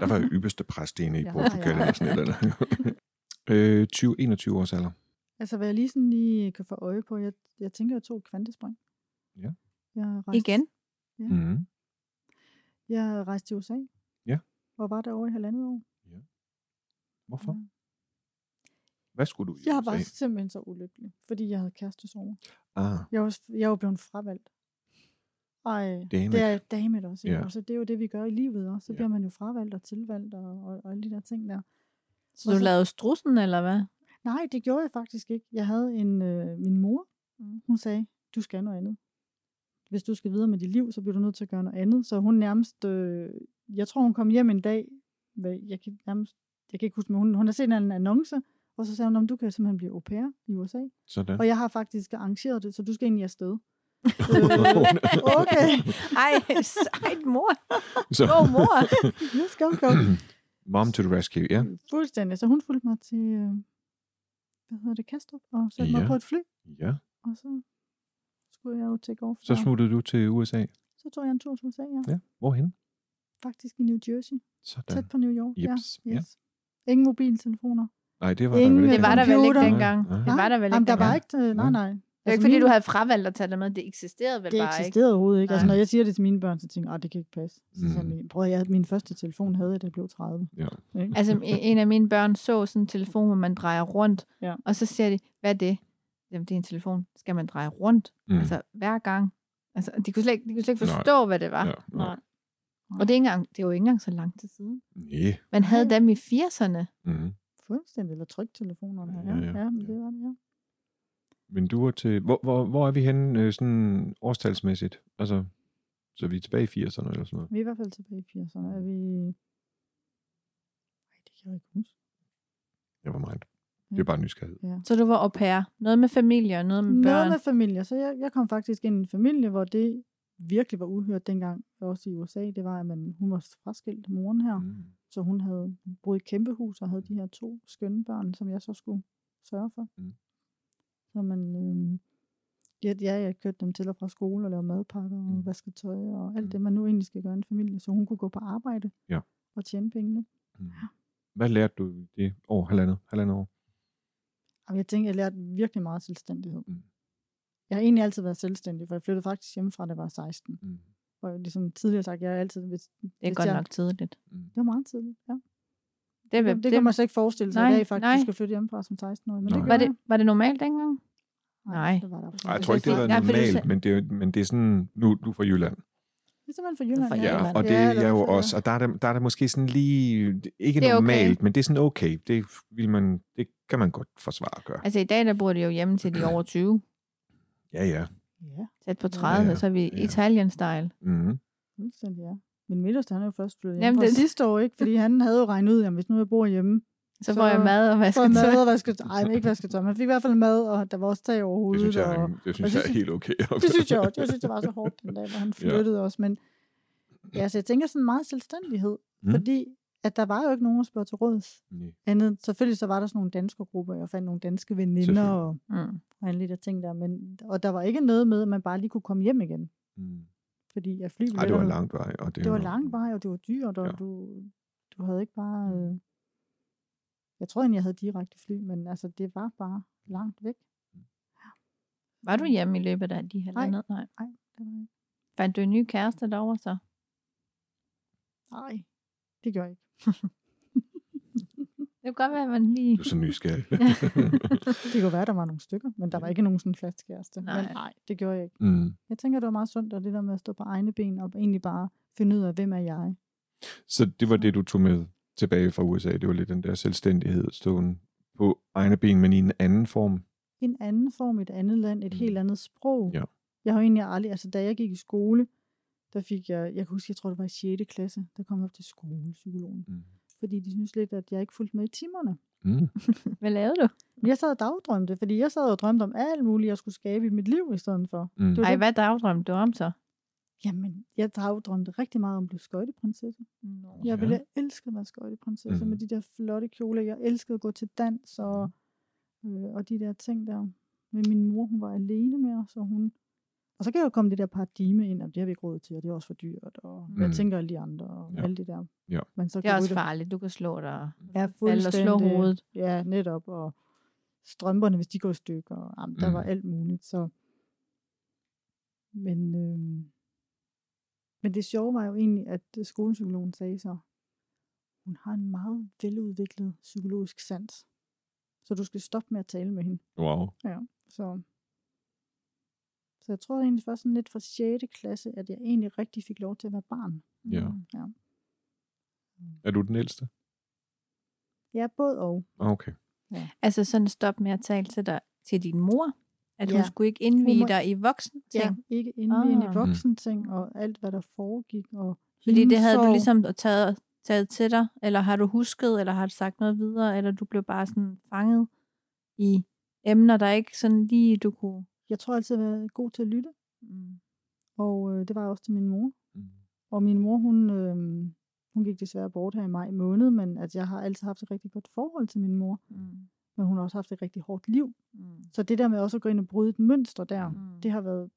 Der var jo ypperste præstene i Ja, Portugal. ja. eller sådan eller andet. øh, 20-21 års alder. altså, hvad jeg lige sådan lige kan få øje på, jeg, jeg tænker, jeg tog et kvantespring. Ja. Jeg rejste, Igen. Mm. Jeg rejste til USA. Ja. Og var der over i halvandet år. Hvorfor? Ja. Hvad skulle du i Jeg USA? var simpelthen så ulykkelig, fordi jeg havde kærestesover. Ah, Jeg var, jeg var blevet fravalgt. Ej, Dammit. det er damet også. Ja. Ja. Altså, det er jo det, vi gør i livet også. Så Ja. bliver man jo fravalgt og tilvalgt og, og, og alle de der ting der. Så du lavede strussen, eller hvad? Nej, det gjorde jeg faktisk ikke. Jeg havde en, øh, min mor, hun sagde, du skal noget andet. Hvis du skal videre med dit liv, så bliver du nødt til at gøre noget andet. Så hun nærmest, øh, jeg tror hun kom hjem en dag, hvad, jeg kan nærmest, jeg kan ikke huske, men hun, hun har set en annonce, og så sagde hun, om du kan simpelthen blive au pair i USA. sådan. Og jeg har faktisk arrangeret det, så du skal egentlig afsted. øh, okay, Ej, sejt mor. Så, God mor. let's go, go. mom to the rescue, ja. Fuldstændig. Så hun fulgte mig til, øh, hvad hedder det, Kastrup, og satte mig Ja. på et fly, Ja, og så skulle jeg jo take off. så smuttede du til USA. så tog jeg en tur til USA, ja. Ja, hvorhen? Faktisk i New Jersey, Sådan. tæt på New York. Jeps, Ja, ja. yes. Ingen mobiltelefoner. Nej, det var Ingen- der vel ikke. Det var der vel ikke dengang. Nej. Det var der vel ikke Jamen, der var ikke, øh, nej, nej. Det er jo ikke, fordi du havde fravalgt at tage det med. Det eksisterede vel det bare ikke. eksisterede overhovedet ikke. Altså, Nej. når jeg siger det til mine børn, så tænker jeg, "Åh, det kan ikke passe. Så Mm. sådan, jeg, prøv, jeg, min første telefon havde jeg, da jeg blev 30. Ja. Ikke? Altså, en en af mine børn så sådan en telefon, hvor man drejer rundt, Ja. og så siger de, hvad er det? Jamen, det er en telefon. Skal man dreje rundt? Mm. Altså, hver gang. Altså, de kunne slet ikke, de kunne slet ikke Nej. forstå, hvad det var. Ja, nej. Nej. Og det er, ikke engang, det er jo ikke engang så lang tid siden. Nej. Man havde Nej. dem i 80'erne. Mm. Fuldstændig, eller tryktelefonerne. Ja, Ja, ja. ja, men det var det, ja. Men du er til... Hvor, hvor, hvor er vi henne øh, sådan årstalsmæssigt? Altså, så er vi tilbage i 80'erne eller sådan noget? Vi er i hvert fald tilbage i 80'erne. Er vi... Ej, det kan jeg ikke huske. Det var meget. Det er bare nysgerrighed. Ja. Så du var au pair. Noget med familie og noget med børn. Noget med familie. Så jeg, jeg kom faktisk ind i en familie, hvor det virkelig var uhørt dengang, også i USA. Det var, at man, hun var fraskilt, moren her. Mm. Så hun havde boet i et kæmpe hus og havde de her to skønne børn, som jeg så skulle sørge for. Mm. Så man, øh, ja, ja, jeg kørte dem til og fra skole og lavede madpakker og Mm. vaskede tøj og alt Mm. det, man nu egentlig skal gøre i en familie. Så hun kunne gå på arbejde Ja. og tjene pengene. Mm. Hvad lærte du i det år, halvandet, halvandet år? Og jeg tænkte, jeg lærte virkelig meget selvstændighed. Mm. Jeg har egentlig altid været selvstændig, for jeg flyttede faktisk hjemmefra, da jeg var 16. Mm. Og jeg ligesom tidligere sagt, jeg har altid... Hvis, Det er hvis godt jeg, nok tidligt. Mm. Det var meget tidligt, ja. Det, Det, det, det, kan man slet ikke forestille sig, Nej, at jeg faktisk nej. skal flytte hjemmefra som 16-årig. Men Nej. det var, gjorde det, var det normalt dengang? jeg. Nej. det var der absolut Ej, jeg tror ikke, det Nej, du normalt, men det, er, men det er sådan, nu du er fra Jylland. Det er simpelthen fra Jylland. Fra Ja, og det Ja, er jeg jo også, og der er det, der er det måske sådan lige, ikke Det er okay. normalt, men det er sådan okay. Det, vil man, det kan man godt forsvare at gøre. Altså i dag, der bor de jo hjemme til de er over 20. Ja, ja. Ja, Tæt på 30, Ja, så er vi ja. Italian-style. Mm. fuldstændig, ja. Min midterste, han er jo først flyttet Jamen, hjemme fra det- sidste år, ikke? Fordi han havde jo regnet ud, at hvis nu jeg bor hjemme, Så, Så får jeg mad og så vasket er mad og vasketøj. Ej, men ikke vasketøj. Man fik i hvert fald mad, og der var også tag over Det hovedet. synes jeg, og, er- det synes og jeg det er helt okay. det synes jeg også. Jeg synes, det var så hårdt den dag, hvor han flyttede ja. også. Men ja, så jeg tænker sådan meget selvstændighed. Mm. Mm. Fordi at der var jo ikke nogen at spørge til råds. Nej. Andet, selvfølgelig så var der sådan nogle danske grupper, jeg fandt nogle danske veninder og, Mm. og alle de der ting der. Men, og der var ikke noget med, at man bare lige kunne komme hjem igen. Mm. Fordi jeg Ej, det var lang vej. Og det, Det var lang vej, og det var dyrt, og Ja. ja. du, du havde ikke bare... Øh, jeg tror egentlig, jeg havde direkte fly, men altså, det var bare langt væk. Var du hjemme i løbet af de halvandet? Nej. Nej, det var ikke. Fandt du en ny kæreste derovre så? Nej, det gør jeg ikke. Det kan godt være, at man lige... Du er så nysgerrig. Det kunne være, der var nogle stykker, men der var ikke nogen sådan fast kæreste. Nej. Men nej, det gjorde jeg ikke. mm. Jeg tænker, det var meget sundt, og det der med at stå på egne ben, og egentlig bare finde ud af, hvem er jeg. Så det var det, du tog med tilbage fra USA. Det var lidt den der selvstændighed, stående på egne ben, men i en anden form. en anden form, et andet land, et Mm. helt andet sprog. Ja. Jeg har jo egentlig aldrig, altså da jeg gik i skole, der fik jeg, jeg kan huske, jeg tror det var i 6. klasse, der kom jeg op til skolepsykologen. Mm. Fordi de synes lidt, at jeg ikke fulgte med i timerne. Mm. Hvad lavede du? Men jeg sad og dagdrømte, fordi jeg sad og drømte om alt muligt, jeg skulle skabe i mit liv i stedet for. Mm. Det Ej, det. hvad dagdrømte du om så? Jamen, jeg dagdrømte rigtig meget om at blive skøjteprinsesse. Nå. Jeg Ja. ville elske at være skøjteprinsesse Mhm. med de der flotte kjoler. Jeg elskede at gå til dans og, øh, og de der ting der. Men min mor, hun var alene med os, og hun... Og så kan jo komme det der paradigme ind, at det har vi ikke råd til, og det er også for dyrt, og hvad Mhm. tænker alle de andre, og Ja. alt det der. Ja. Men så Det er kan også farligt. Du kan slå dig. Ja, og slå fuldstændig. hovedet. Ja, netop. Og strømperne, hvis de går i stykker. Og, jamen, der Mhm. var alt muligt. Så. Men, øh, men det sjove var jo egentlig, at øh, skolepsykologen sagde så, hun har en meget veludviklet psykologisk sans. Så du skal stoppe med at tale med hende. Wow. Ja, så, så jeg tror egentlig først sådan lidt fra 6. klasse, at jeg egentlig rigtig fik lov til at være barn. Ja. Mm. Ja, Er du den ældste? ja både og. Okay. Altså sådan stop med at tale til dig til din mor. At hun Ja. skulle ikke indvige Hun må- dig i voksen ting. Ja, ikke inde ah. i Ah. voksenting og alt, hvad der foregik. Og Fordi det havde du ligesom taget, taget til dig, eller har du husket, eller har du sagt noget videre, eller du blev bare sådan fanget i emner, der ikke sådan lige du kunne... Jeg tror altid, jeg har været god til at lytte, Mm. og øh, det var jeg også til min mor. Mm. Og min mor, hun, øh, hun gik desværre bort her i maj måned, men at jeg har altid haft et rigtig godt forhold til min mor. Mm. Men hun har også haft et rigtig hårdt liv. Mm. Så det der med også at gå ind og bryde et mønster der, Mm. det har været,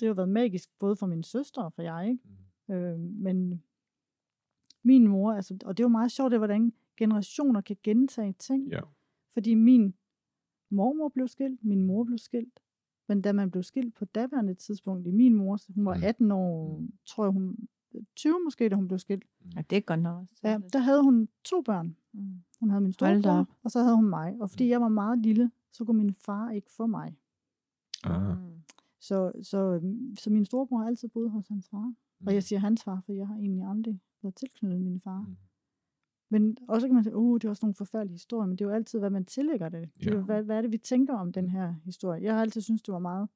det har været magisk, både for min søster og for jeg, ikke? Mm. Øh, men min mor, altså, og det er jo meget sjovt, det er, hvordan generationer kan gentage ting. Ja. Fordi min mormor blev skilt, min mor blev skilt. Men da man blev skilt på daværende tidspunkt i min mor, hun var Mm. 18 år, tror jeg hun, 20 måske, da hun blev skilt. Ja, det er godt nok. Ja, der havde hun to børn. Mm. Hun havde min storebror, og så havde hun mig. Og fordi jeg var meget lille, så kunne min far ikke få mig. Ah. Mm. Så, så, så min storebror har altid boet hos hans far. Mm. Og jeg siger hans far, for jeg har egentlig aldrig været tilknyttet min far. Mm. Men også kan man sige, uh, det er også nogle forfærdelige historier, men det er jo altid, hvad man tillægger det. det er hvad, hvad er det, vi tænker om den her historie? Jeg har altid syntes, det var meget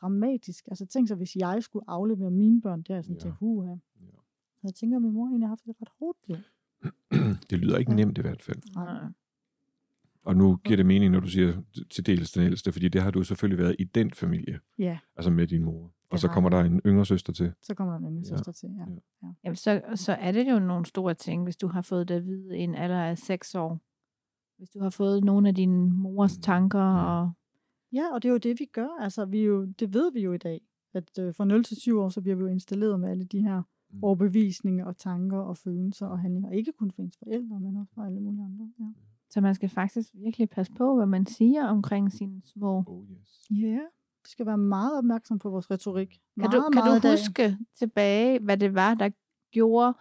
dramatisk. Altså tænk sig, hvis jeg skulle aflevere mine børn, det er jeg sådan Ja. ja. til, huha. Ja. Så jeg tænker, at min mor egentlig har haft et ret hårdt liv. det lyder ikke Ja. nemt i hvert fald. Nej. Og nu giver det mening, når du siger til dels den ældste, fordi det har du selvfølgelig været i den familie, Ja, altså med din mor. Og så kommer der en yngre søster til. så kommer der en yngre Ja. søster til. Ja. Ja. Jamen, så, så er det jo nogle store ting, hvis du har fået det at vide i en alder af seks år. Hvis du har fået nogle af dine mors Mm. tanker, Mm. og ja, og det er jo det, vi gør. Altså, vi er jo, det ved vi jo i dag. At øh, fra 0 til 7 år, så bliver vi jo installeret med alle de her Mm. overbevisninger og tanker og følelser og handlinger. Ikke kun for ens forældre, men også for alle mulige andre. Ja. så man skal faktisk virkelig passe på, hvad man siger omkring sine små. Oh yes. Ja, yeah. vi skal være meget opmærksom på vores retorik. Kan meget, du, kan meget du huske tilbage, hvad det var, der gjorde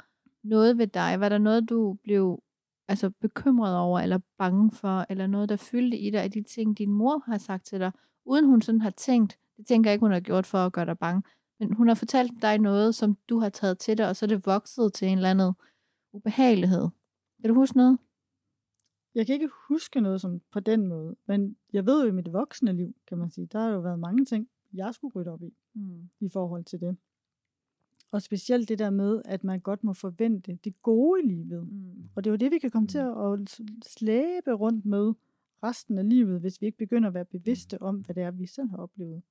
noget ved dig? Var der noget, du blev altså, bekymret over, eller bange for, eller noget, der fyldte i dig af de ting, din mor har sagt til dig, uden hun sådan har tænkt, det tænker jeg ikke, hun har gjort for at gøre dig bange, men hun har fortalt dig noget, som du har taget til dig, og så er det vokset til en eller anden ubehagelighed. Kan du huske noget? Jeg kan ikke huske noget som på den måde, men jeg ved jo i mit voksne liv, kan man sige, der har jo været mange ting, jeg skulle rydde op i, Hmm. i forhold til det. Og specielt det der med, at man godt må forvente det gode i livet. Mm. Og det er jo det, vi kan komme til at at slæbe rundt med resten af livet, hvis vi ikke begynder at være bevidste om, hvad det er, vi selv har oplevet.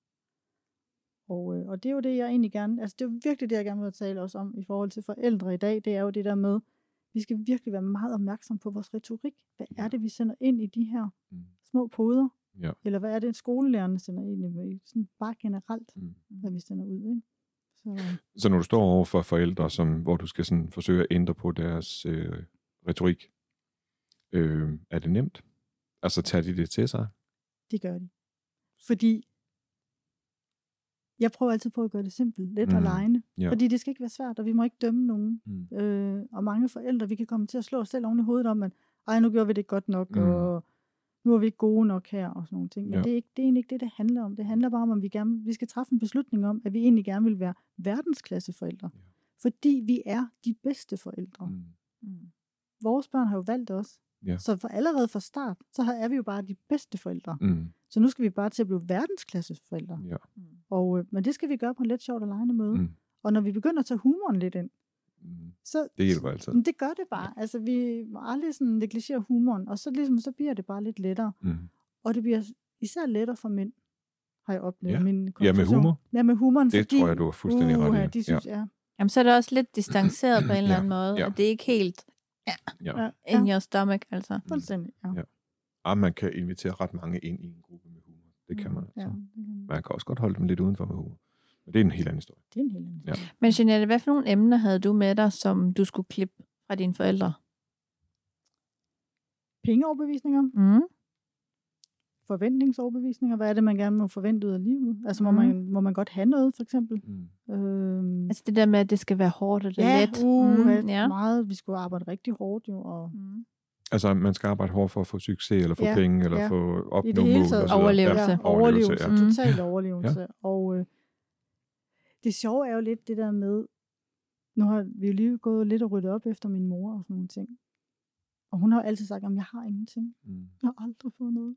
Og, øh, og det er jo det, jeg egentlig gerne, altså det er jo virkelig det, jeg gerne vil tale også om i forhold til forældre i dag, det er jo det der med, vi skal virkelig være meget opmærksom på vores retorik. Hvad er det, vi sender ind i de her Mm. små poder? Ja. Eller hvad er det, skolelærerne sender ind i, sådan bare generelt, Mm. hvad vi sender ud, ikke? Så, Så når du står over for forældre, som, hvor du skal sådan forsøge at ændre på deres øh, retorik, øh, er det nemt? Altså tager de det til sig? Det gør de. Fordi jeg prøver altid på at gøre det simpelt, let Mm. mm. og lejende. Ja. Fordi det skal ikke være svært, og vi må ikke dømme nogen. Mm. Øh, og mange forældre, vi kan komme til at slå os selv oven i hovedet om, at ej, nu gjorde vi det godt nok, Mm. og nu er vi ikke gode nok her, og sådan nogle ting. Men Ja. det, er ikke, det er egentlig ikke det, det handler om. Det handler bare om, at vi, gerne, vi skal træffe en beslutning om, at vi egentlig gerne vil være verdensklasse forældre. Ja. Fordi vi er de bedste forældre. Mm. Mm. Vores børn har jo valgt os. Ja. Så for allerede fra start, så har- er vi jo bare de bedste forældre. Mm. Så nu skal vi bare til at blive verdensklasses forældre. Ja. Og, øh, men det skal vi gøre på en lidt sjovt og lejende måde. Mm. Og når vi begynder at tage humoren lidt ind, Mm. så, Det hjælper altid. Men det gør det bare. Altså, vi må aldrig sådan negligere humoren, og så, ligesom, så bliver det bare lidt lettere. Mm. Og det bliver især lettere for mænd, har jeg oplevet. Ja. Min Ja, med humor. Ja, med humoren. Det fordi, tror jeg, du har fuldstændig ret uha, i. de synes, ja. ja. Jamen, så er det også lidt distanceret på en eller Ja, anden måde, ja. og det er ikke helt Ja. ja. in ja. your stomach, altså. Fuldstændig, ja. Ja. Ah, man kan invitere ret mange ind i en gruppe med humor. Det kan man Ja, altså. kan man. Man kan også godt holde dem lidt udenfor med humor. Men det er en helt anden historie. det er en helt anden Ja. Men Jeanette, hvad for nogle emner havde du med dig, som du skulle klippe fra dine forældre? Pengeoverbevisninger, Mm. forventningsoverbevisninger, hvad er det, man gerne må forvente ud af livet? Altså, må, Mhm. man, må man godt have noget, for eksempel? Mm. Øhm, Altså det der med, at det skal være hårdt og det er ja, let. uh, mm, ja. meget. Vi skulle arbejde rigtig hårdt jo, og Mm. Altså, man skal arbejde hårdt for at få succes, eller få Ja, penge, eller ja. få opnå I det hele mål. taget. og så videre. Overlevelse. Ja, overlevelse, overlevelse, ja. Mm. total overlevelse. Og øh, det sjove er jo lidt det der med, nu har vi jo lige gået lidt og ryddet op efter min mor og sådan nogle ting. Og hun har jo altid sagt, at jeg har ingenting. Mm. Jeg har aldrig fået noget.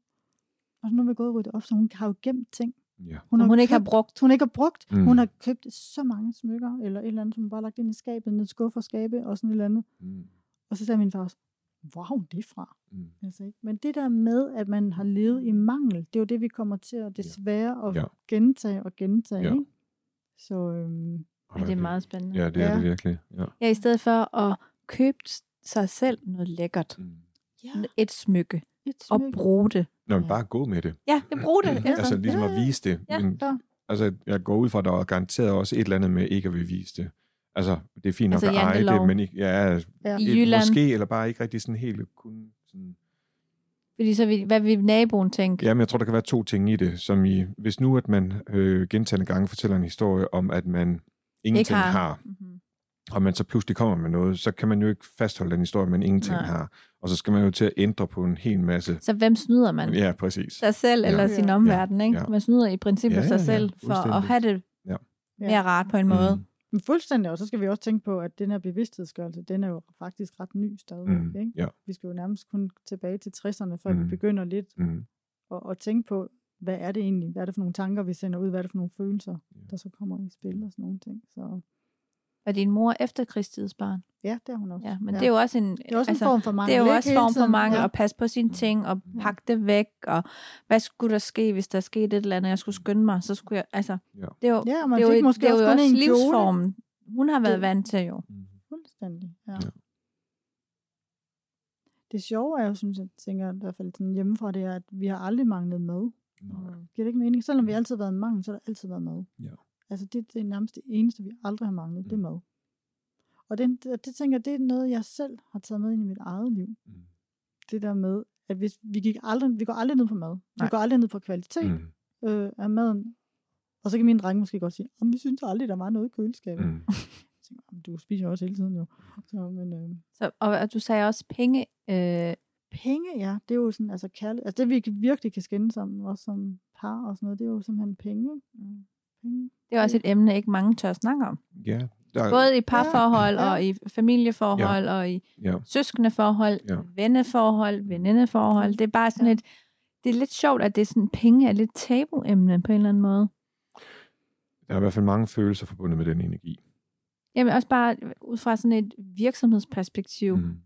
Og så nu har vi gået og ryddet op, så hun har jo gemt ting. Ja. Hun, hun ikke har købt, brugt. hun ikke har brugt. Mm. Mm. Hun har købt så mange smykker, eller et eller andet, som hun bare har lagt ind i skabet, ned i skuffer og skabe, og sådan et eller andet. Mm. Og så sagde min far også, hvor har hun det fra? Mm. Altså, ikke? Men det der med, at man har levet i mangel, det er jo det, vi kommer til at desværre at Ja. gentage og gentage. Ja. Ikke? Så øhm, Ja, det er meget spændende. Ja, det er Ja. det virkelig. Ja. Ja, i stedet for at købe sig selv noget lækkert. Mm. ja, Et smykke. et Og smykke. bruge det. Nå, men bare gå med det. Ja, jeg bruger det. Ja. Altså ligesom ja, at vise det. Ja. Men, altså, jeg går ud fra, at der er garanteret også et eller andet med ikke at vil vise det. Altså, det er fint nok Altså, at eje det, men ikke, ja, Ja. I Jylland. måske, eller bare ikke rigtig sådan helt kun sådan... Fordi så vil, hvad vil naboen tænke? Ja, men jeg tror, der kan være to ting i det, som i, hvis nu, at man øh, gentagende gange fortæller en historie om, at man ingenting Ikke har. har, Mm-hmm. og man så pludselig kommer med noget, så kan man jo ikke fastholde den historie, man ingenting Nej. har. Og så skal man jo til at ændre på en hel masse. Så hvem snyder man? Ja, præcis. Sig selv eller Ja. sin Ja. omverden, ikke? Ja. Man snyder i princippet Ja, ja, sig ja. selv for at have det Ja. mere rart på en måde. Mm. Men fuldstændig, og så skal vi også tænke på, at den her bevidsthedsgørelse, den er jo faktisk ret ny stadigvæk. Mm. Ikke? Ja. Vi skal jo nærmest kun tilbage til 60'erne, før Mm. vi begynder lidt Mm. at, at tænke på, hvad er det egentlig? Hvad er det for nogle tanker, vi sender ud? Hvad er det for nogle følelser, Ja. der så kommer i spil og sådan nogle ting? Så Er din mor efterkrigstidsbarn? ja, det er hun også. Ja, men ja. det er jo også en, det er også altså, en form for mangel. det er jo også en form for mangel Ja. at passe på sine ting og pakke det væk. Og hvad skulle der ske, hvis der skete et eller andet, jeg skulle skynde mig? Så skulle jeg, altså, Ja. det er jo, Ja, det er jo, måske det er jo også også en kjole. livsformen. Hun har været Det- vant til jo. Mm. Fuldstændig, ja. Ja. ja. Det sjove er jo, synes jeg, tænker i hvert fald sådan hjemmefra, det er, at vi har aldrig manglet mad. Nej. Giver det ikke mening? Selvom vi altid har været en mangel, så har der altid været mad. Ja. Altså det, det er nærmest det eneste, vi aldrig har manglet, det er Mm. mad. Og det, det, det tænker jeg, det er noget, jeg selv har taget med ind i mit eget liv. Mm. Det der med, at hvis, vi, gik aldrig, vi går aldrig ned på mad. Nej. Vi går aldrig ned på kvalitet Mm. øh, af maden. Og så kan mine drenge måske godt sige, at vi synes aldrig, der var noget i køleskabet. Mm. Mm. Jeg tænker, "Jamen, du spiser også hele tiden jo. Så, men, øh, Så, og, du sagde også penge. Øh, penge, ja, det er jo sådan, altså kærlighed. Altså det, vi virkelig kan skændes om, også som par og sådan noget, det er jo simpelthen penge. penge. Det er også et emne, ikke mange tør snakke om. Ja, der, Både i parforhold Ja. og i familieforhold og i ja. søskendeforhold, Ja. venneforhold, venindeforhold. Det er bare sådan Ja. et, det er lidt sjovt, at det er sådan, penge er lidt tabuemne på en eller anden måde. der er i hvert fald mange følelser forbundet med den energi. Jamen også bare ud fra sådan et virksomhedsperspektiv. Mm. Mm.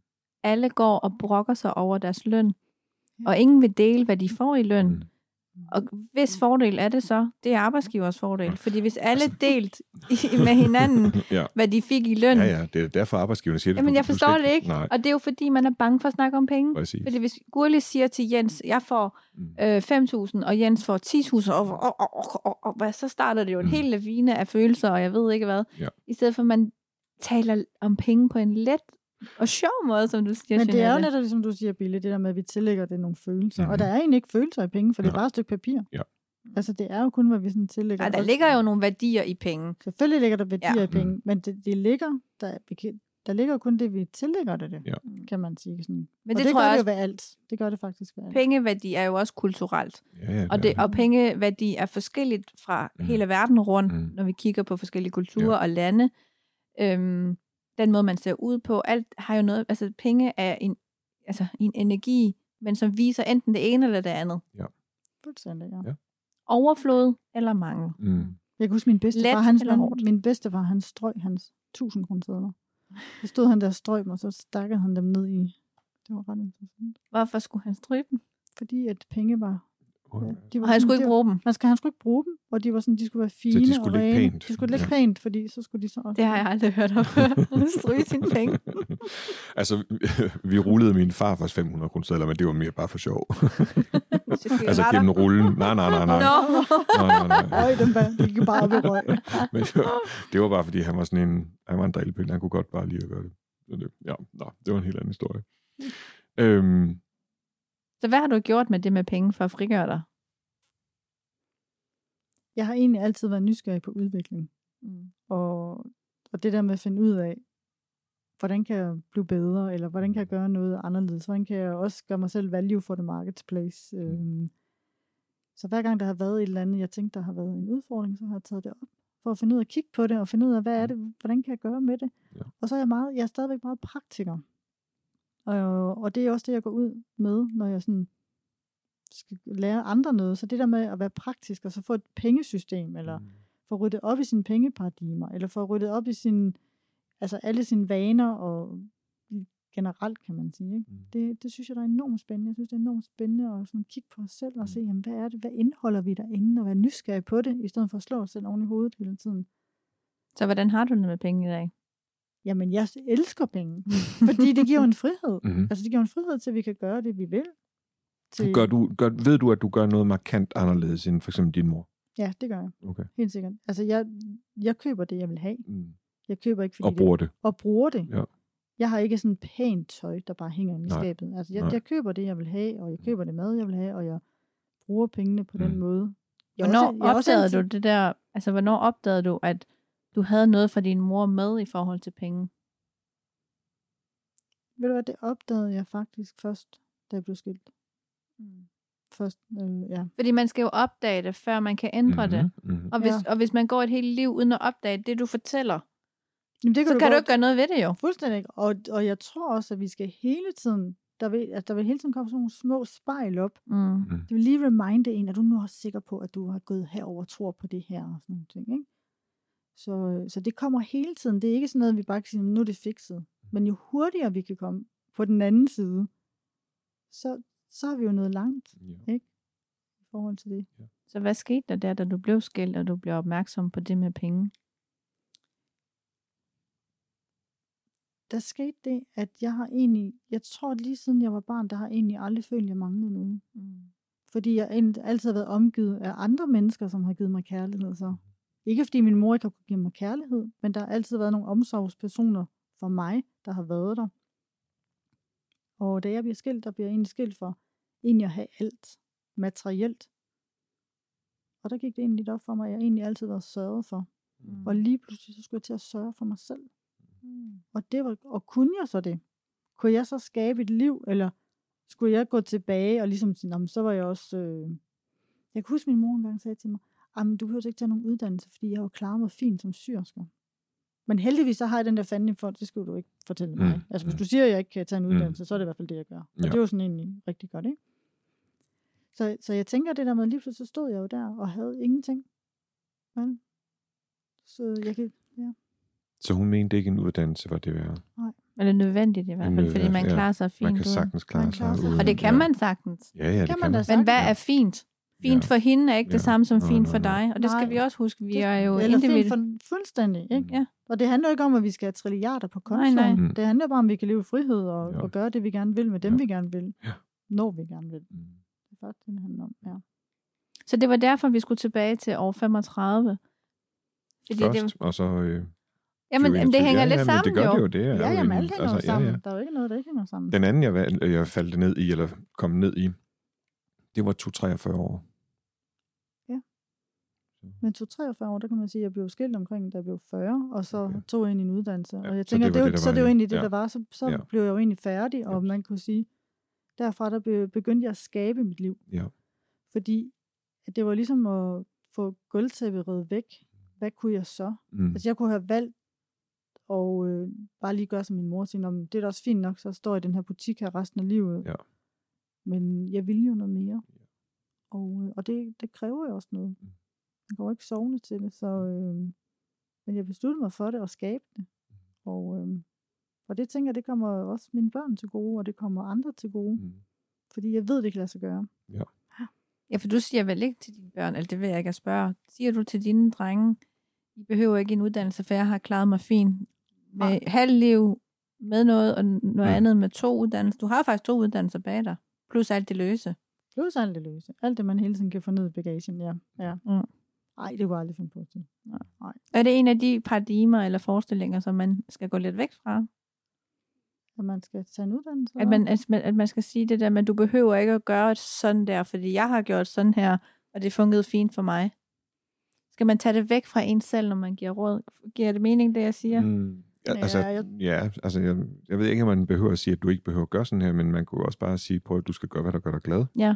Alle går og brokker sig over deres løn, Ja. og ingen vil dele, hvad de får i løn. Mm. Og hvis fordel er det så? Det er arbejdsgivers fordel. Fordi hvis alle Altså- delt i- med hinanden, ja. hvad de fik i løn, ja, ja, det er derfor arbejdsgiverne siger det. Jamen, jeg forstår det ikke. Nej, Og det er jo fordi, man er bange for at snakke om penge. præcis. Fordi hvis Gurli siger til Jens, jeg får Mm. øh, 5.000, og Jens får 10.000, og, og, og, og, og, og hvad, så starter det jo en Mm. hel lavine af følelser, og jeg ved ikke hvad. Ja. I stedet for, at man taler om penge på en let og sjov måde, som du siger, Men det er jo netop, ligesom du siger, Bille, det der med, at vi tillægger det nogle følelser. Mhm. Og der er egentlig ikke følelser i penge, for det er bare et stykke papir. Ja. Altså, det er jo kun, hvad vi sådan tillægger. Ej, der ligger jo nogle værdier i penge. Selvfølgelig ligger der værdier Ja. ja. i penge, men det, det ligger, der, der ligger jo kun det, vi tillægger det, det Ja. kan man sige. Sådan. Men og det, det tror gør jeg det også, jo ved alt. Det gør det faktisk ved alt. pengeværdi er jo også kulturelt. Ja, ja, Og, det, og pengeværdi er forskelligt fra Mm. hele verden rundt, Mm. når vi kigger på forskellige kulturer og lande. Øhm, den måde, man ser ud på, alt har jo noget, altså penge er en, altså en energi, men som viser enten det ene eller det andet. Fuldstændig, ja. Ja. Overflod eller mangel? Mm. Jeg kan huske min bedstefar, Let han, eller han, hårdt? min bedstefar, han strøg hans 1000 kroner Så stod han der og strøg dem, og så stakkede han dem ned i. Det var ret interessant. Hvorfor skulle han stryge dem? Fordi at penge var... De var Og han sådan- skulle det ikke bruge dem. Man skal, han skulle ikke bruge dem, og de var sådan, de skulle være fine de skulle og ligge pænt. De skulle ligge Ja. pænt, fordi så skulle de så også... Det har jeg aldrig hørt om stryge sine penge. altså, vi rullede min farfars 500 kroner men det var mere bare for sjov. altså gennem rullen. Nej, nej, nej, nej. Nej, nej, nej. Røg dem bare, de gik bare op i røg. Men det var, det var bare, fordi han var sådan en, han var en drillpille. Han kunne godt bare lide at gøre det. Så det ja, nå, det var en helt anden historie. Øhm, Så hvad har du gjort med det med penge for at frigøre dig? Jeg har egentlig altid været nysgerrig på udvikling. Mm. Og, og det der med at finde ud af, hvordan kan jeg blive bedre, eller hvordan kan jeg gøre noget anderledes, hvordan kan jeg også gøre mig selv value for the marketplace. Øhm, så hver gang der har været et eller andet, jeg tænkte, der har været en udfordring, så har jeg taget det op for at finde ud af at kigge på det, og finde ud af, hvad er det, hvordan kan jeg gøre med det. Ja. Og så er jeg, meget, jeg er stadigvæk meget praktiker. Og, og det er også det, jeg går ud med, når jeg sådan skal lære andre noget. Så det der med at være praktisk, og så få et pengesystem, eller få ryddet op i sine pengeparadigmer, eller få ryddet op i sin, altså alle sine vaner, og generelt kan man sige. Ikke? Mm. Det, det synes jeg, der er enormt spændende. Jeg synes, det er enormt spændende at sådan kigge på os selv og Mm. se, jamen, hvad er det, hvad indeholder vi derinde, og være nysgerrig på det, i stedet for at slå os selv oven i hovedet hele tiden. Så hvordan har du det med penge i dag? Jamen, jeg elsker penge, fordi det giver en frihed. Mhm. Altså, det giver en frihed til, at vi kan gøre det, vi vil. Til, gør du, gør, ved du, at du gør noget markant anderledes end for eksempel din mor? Ja, det gør jeg. Okay. Helt sikkert. Altså, jeg, jeg køber det, jeg vil have. Mm. Jeg køber ikke, fordi Og bruger det. det, og bruger det. Ja. Jeg har ikke sådan pænt tøj, der bare hænger inde i skabet. Altså, jeg, Nej. jeg køber det, jeg vil have, og jeg køber det mad, jeg vil have, og jeg bruger pengene på den Mm. måde. Jeg Hvornår også- jeg også opdagede altid- du det der, altså hvornår opdagede du, at du havde noget fra din mor med i forhold til penge? Ved du hvad, det opdagede jeg faktisk først, da jeg blev skilt. Mm. Først, øh, ja. Fordi man skal jo opdage det, før man kan ændre det. Mm-hmm. Og hvis, Ja. og hvis man går et helt liv uden at opdage det, du fortæller, Jamen, det så kan du godt- ikke gøre noget ved det jo. Fuldstændig. Og, og jeg tror også, at vi skal hele tiden, der vil, at der vil hele tiden komme sådan nogle små spejl op. Mm. Det vil lige reminde en, at du nu er sikker på, at du har gået herover og tror på det her og sådan nogle ting. Ikke? Så, så det kommer hele tiden. Det er ikke sådan noget, vi bare kan sige, nu er det fikset. Men jo hurtigere vi kan komme på den anden side, så, så har vi jo nået langt Ja. i forhold til det. Så hvad skete der der, da du blev skilt, og du blev opmærksom på det med penge? Der skete det, at jeg har egentlig, jeg tror lige siden jeg var barn, der har jeg egentlig aldrig følt, at jeg manglede noget. Mm. Fordi jeg altid har været omgivet af andre mennesker, som har givet mig kærlighed. Så ikke fordi min mor ikke har kunnet give mig kærlighed, men der har altid været nogle omsorgspersoner for mig, der har været der. Og da jeg bliver skilt, der bliver jeg egentlig skilt for egentlig at have alt materielt. Og der gik det egentlig op for mig, at jeg egentlig altid været sørget for. Mm. Og lige pludselig så skulle jeg til at sørge for mig selv. Mm. Og, det var, og kunne jeg så det? Kunne jeg så skabe et liv, eller skulle jeg gå tilbage og ligesom sige, "Nå, men så var jeg også... Øh... Jeg kan huske, min mor engang sagde til mig, jamen du behøver ikke tage nogen uddannelse, fordi jeg har jo klaret mig fint som syrsker. Men heldigvis så har jeg den der fandme for, det skal du ikke fortælle mig. Mm, Altså hvis mm. du siger, at jeg ikke kan tage en Mm. uddannelse, så er det i hvert fald det, jeg gør. Og Ja. det er jo sådan egentlig rigtig godt, ikke? Så, så jeg tænker det der med, lige pludselig så stod jeg jo der og havde ingenting. Men, så jeg kan, ja. Så hun mente ikke, en uddannelse var det værd. Eller nødvendigt i hvert fald, fordi man Ja, klarer sig fint Man kan uden. saggens klare Man klarer sig sig. Og det kan ja. man sagtens. Ja, ja, det Kan kan man man. Men hvad er fint? Fint Ja. for hende er ikke det Ja. samme som Nej, fint nej, for dig. Og det skal Nej. vi også huske. Vi Det- er jo eller fint individuelle. for, fuldstændig, ikke? Ja. Og det handler jo ikke om, at vi skal have trilliarder på kontoen. Nej, nej. Mm. Det handler bare om, at vi kan leve i frihed og, Ja. og gøre det, vi gerne vil med dem, Ja. vi gerne vil. Ja. Når vi gerne vil. Mm. Det er faktisk det, det handler om, ja. Så det var derfor, vi skulle tilbage til år 35. Fordi Først, det, og så... Øh, jamen, 20, jamen, det hænger ja, lidt sammen det gør jo. det jo. Det er Ja, jamen, en- alt hænger altså, sammen. Ja, ja. Der er jo ikke noget, der ikke hænger sammen. Den anden, jeg, jeg faldt ned i, eller kom ned i, det var 2-43 år. Men to 43 år, der kan man sige, at jeg blev skilt omkring, da jeg blev 40, og så Okay. tog jeg ind i en uddannelse. Ja, og jeg så tænker, det det, var det, det, så var det var i- egentlig det, ja. der var. Så, så Ja. blev jeg jo egentlig færdig, og Yep. man kunne sige, derfra der be- begyndte jeg at skabe mit liv. Ja. Fordi det var ligesom at få gulvtæppet reddet væk. Hvad kunne jeg så? Mm. Altså jeg kunne have valgt og øh, bare lige gøre som min mor siger, "Nå, men det er da også fint nok, så står jeg i den her butik her resten af livet. Ja. Men jeg ville jo noget mere. Og, øh, og det, det kræver jo også noget. Mm. Man går jo ikke sovende til det, så... Øh, men jeg besluttede mig for det og skabe det. Og, øh, og det tænker jeg, det kommer også mine børn til gode, og det kommer andre til gode. Mm. Fordi jeg ved, det kan lade sig gøre. Ja, for du siger vel ikke til dine børn, eller det vil jeg ikke at spørge, siger du til dine drenge, I behøver ikke en uddannelse, for jeg har klaret mig fint med halv liv, med noget, og noget Ja. andet med to uddannelser. Du har faktisk to uddannelser bag dig, plus alt det løse. Plus alt det løse. Alt det, man hele tiden kan få ned i bagagen, ja. ja. Mm. Ej, det kunne jeg aldrig finde på at sige. Er det en af de paradigmer eller forestillinger, som man skal gå lidt væk fra? At man skal tage en uddannelse? At man, at, man, at man skal sige det der, men du behøver ikke at gøre sådan der, fordi jeg har gjort sådan her, og det fungerede fint for mig. Skal man tage det væk fra en selv, når man giver råd? Giver det mening, det jeg siger? Mm. Mm. Ja, Ja, altså, jeg- ja, altså jeg, jeg ved ikke, om man behøver at sige, at du ikke behøver at gøre sådan her, men man kunne også bare sige, prøv at du skal gøre, hvad der gør dig glad. Ja.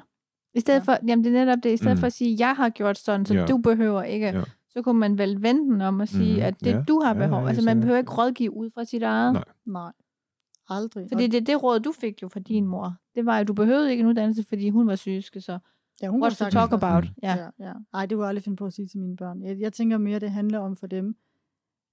I stedet Ja. for, jamen det er netop det, i stedet Mm. for at sige, jeg har gjort sådan, så Ja. du behøver ikke, Ja. så kunne man vel vente den om at sige, Mhm. at det Ja. du har behov. ja, altså man behøver ikke rådgive ud fra sit eget. Nej. Nej. Aldrig. Fordi det, det råd, du fik jo fra din mor, det var jo, du behøvede ikke en uddannelse, fordi hun var sygeske, så ja, hun what to talk about. Ja. Ja, ja. Ej, det kunne jeg aldrig finde på at sige til mine børn. Jeg, jeg tænker mere, det handler om for dem,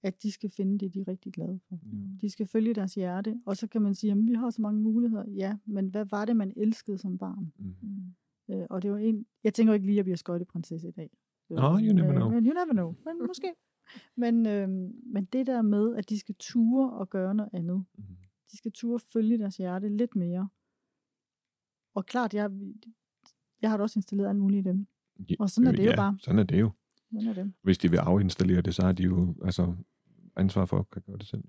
at de skal finde det, de er rigtig glade for. De skal følge deres hjerte, og så kan man sige, at vi har så mange muligheder. Ja, men hvad var det, man elskede som barn? Mm. Øh, og det var en, jeg tænker jo ikke lige, at jeg bliver skøjteprinsesse i dag. Nå, you never øh, know. Men you never know. Men måske. Men, øh, men det der med, at de skal ture og gøre noget andet. Mm. De skal ture følge deres hjerte lidt mere. Og klart, jeg, jeg har da også installeret alt muligt i dem. Ja, Og sådan er det jo ja, bare. sådan er det jo. Sådan er det. Hvis de vil afinstallere det, så har de jo altså, ansvar for kan gøre det selv.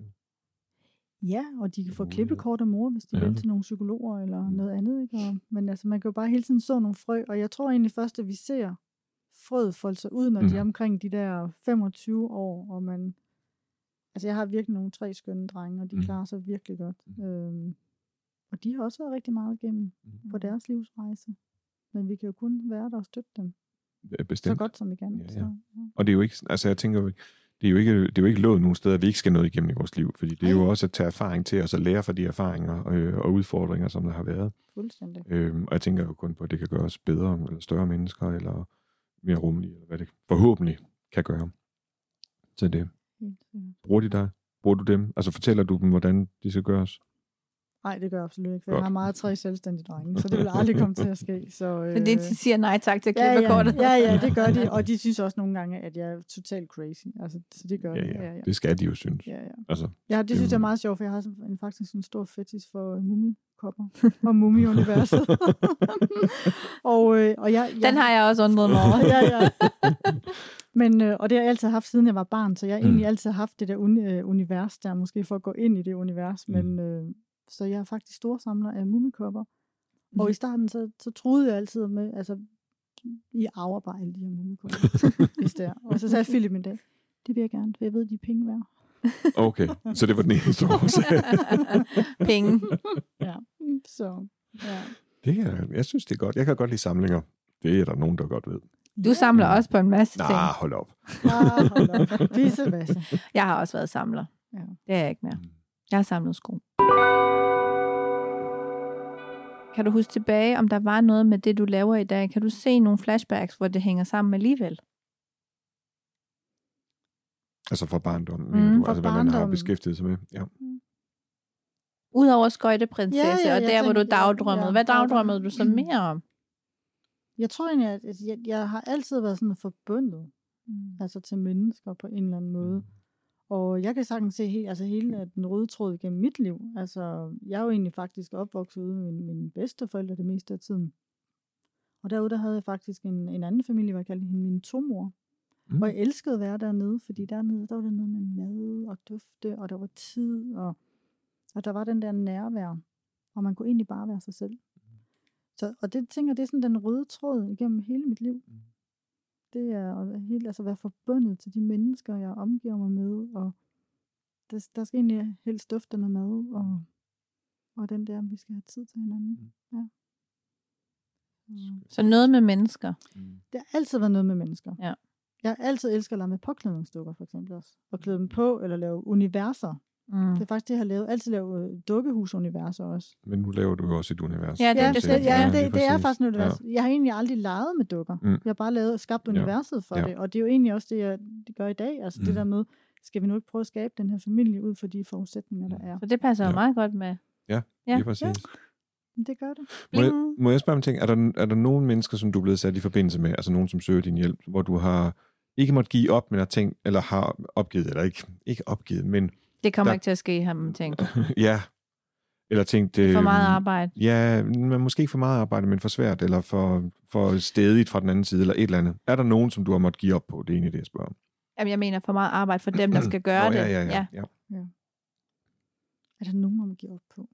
Ja, og de kan få klippekort af mor, hvis de Ja. vil til nogle psykologer eller Mm. noget andet. Ikke? Og, men altså, man kan jo bare hele tiden så nogle frø, og jeg tror egentlig først, at vi ser frøet folde sig ud, når mm. de er Mhm. omkring de der 25 år, og man... Altså, jeg har virkelig nogle tre skønne drenge, og de Mm. klarer sig virkelig godt. Mhm. Øhm, og de har også været rigtig meget igennem Mhm. på deres livsrejse. Men vi kan jo kun være der og støtte dem er så Bestemt. godt, som vi kan. Ja, ja. Så, ja. Og det er jo ikke, altså jeg tænker, det er jo ikke, det er jo ikke lovet nogen steder, at vi ikke skal noget igennem i vores liv, fordi det er jo også at tage erfaring til os og lære fra de erfaringer øh, og udfordringer, som der har været. Fuldstændig. Øhm, og jeg tænker jo kun på, at det kan gøre os bedre, eller større mennesker, eller mere rummelige, eller hvad det forhåbentlig kan gøre. Så det, bruger de dig? Bruger du dem? Altså fortæller du dem, hvordan de skal gøres? Nej, det gør jeg absolut ikke, for jeg har meget tre selvstændige drenge, så det vil aldrig komme til at ske. Så, øh, Så det de siger nej tak til ja, klippekortet. ja, ja, ja, det gør de, og de synes også nogle gange, at jeg er totalt crazy. Altså, så det gør Ja, de. ja, Ja, ja. det skal de jo synes. Ja, ja. Altså, ja, det Det synes jeg er jo- meget sjovt, for jeg har sådan en, faktisk en stor fetis for øh, mumikopper og mumiuniverset. og, øh, og jeg, jeg, Den har jeg også undret mig over. ja, ja. Men, øh, og det har jeg altid haft, siden jeg var barn, så jeg har Mm. egentlig altid haft det der uni, øh, univers der, måske for at gå ind i det univers. Mm. Men, øh, så jeg er faktisk storsamler af mumikopper. Og i starten, så, så troede jeg altid med, altså, I arver bare alle de her mumikopper, hvis det er. Og så sagde Philip en dag, det vil jeg gerne, for jeg ved, de er penge værd. okay, så det var den eneste årsag. Penge. Ja. Så, ja. Det er, jeg synes, det er godt. Jeg kan godt lide samlinger. Det er der nogen, der godt ved. Du samler også på en masse ting. Nej, hold op. Ah, hold op. Pissevasse. Jeg har også været samler. Ja. Det er jeg ikke mere. Jeg har samlet sko. Kan du huske tilbage, om der var noget med det, du laver i dag? Kan du se nogle flashbacks, hvor det hænger sammen alligevel? Altså fra barndommen, Mm, du? fra Altså, hvad man har barndommen. beskæftiget sig med. Ja. Udover skøjteprinsesse, Ja, ja, og der, hvor du tænker- dagdrømmede. ja, Hvad dagdrøm- dagdrømmede du så mere om? Jeg tror egentlig, at jeg, jeg har altid været sådan forbundet altså til mennesker på en eller anden måde. Og jeg kan sagtens se helt, altså hele den røde tråd gennem mit liv. Altså, jeg er jo egentlig faktisk opvokset ude med mine, bedsteforældre det meste af tiden. Og derude der havde jeg faktisk en, en anden familie, hvor jeg kaldte hende min tomor. Mm. Mm. Og jeg elskede at være dernede, fordi dernede, der var det noget med mad og dufte, og der var tid, og, og der var den der nærvær. Og man kunne egentlig bare være sig selv. Så, og det tænker det er sådan den røde tråd igennem hele mit liv. Mm. Det er at helt, altså være forbundet til de mennesker, jeg omgiver mig med, og der, der skal egentlig helst dufte noget mad, og, og den der, vi skal have tid til hinanden. Ja. Mm. Så noget med mennesker. Det har altid været noget med mennesker. Ja. Jeg har altid elsket at lege med påklædningsdukker, for eksempel også. Og klæde dem på, eller lave universer Mm. Det er faktisk det, jeg har lavet. Altid lavet øh, dukkehusuniverser også. Men nu laver du jo også et univers. Ja, det- Ja, det ja, Ja, det, det er faktisk et univers. Jeg har egentlig aldrig leget med dukker. Mm. Jeg har bare lavet, skabt Ja. universet for Ja. det. Og det er jo egentlig også det, jeg gør i dag. Altså Mm. det der med, skal vi nu ikke prøve at skabe den her familie ud for de forudsætninger, der Mm. er. Så det passer jo Ja. meget godt med. Ja, Ja. lige præcis. Ja. Det gør det. Må jeg, må jeg spørge om en ting? Er der, er der nogen mennesker, som du er blevet sat i forbindelse med, altså nogen, som søger din hjælp, hvor du har ikke måtte give op, men har tænkt, eller har opgivet, eller ikke, ikke opgivet, men Det kommer Der- ikke til at ske, har man tænkt. ja, eller tænkt... Det er for meget arbejde. Ja, men måske ikke for meget arbejde, men for svært, eller for, for stedigt fra den anden side, eller et eller andet. Er der nogen, som du har måttet give op på? Det er egentlig det, jeg spørger om. Jamen, jeg mener for meget arbejde for dem, der skal gøre Nå, det. Ja, ja, ja. ja. Er der nogen, man må give op på?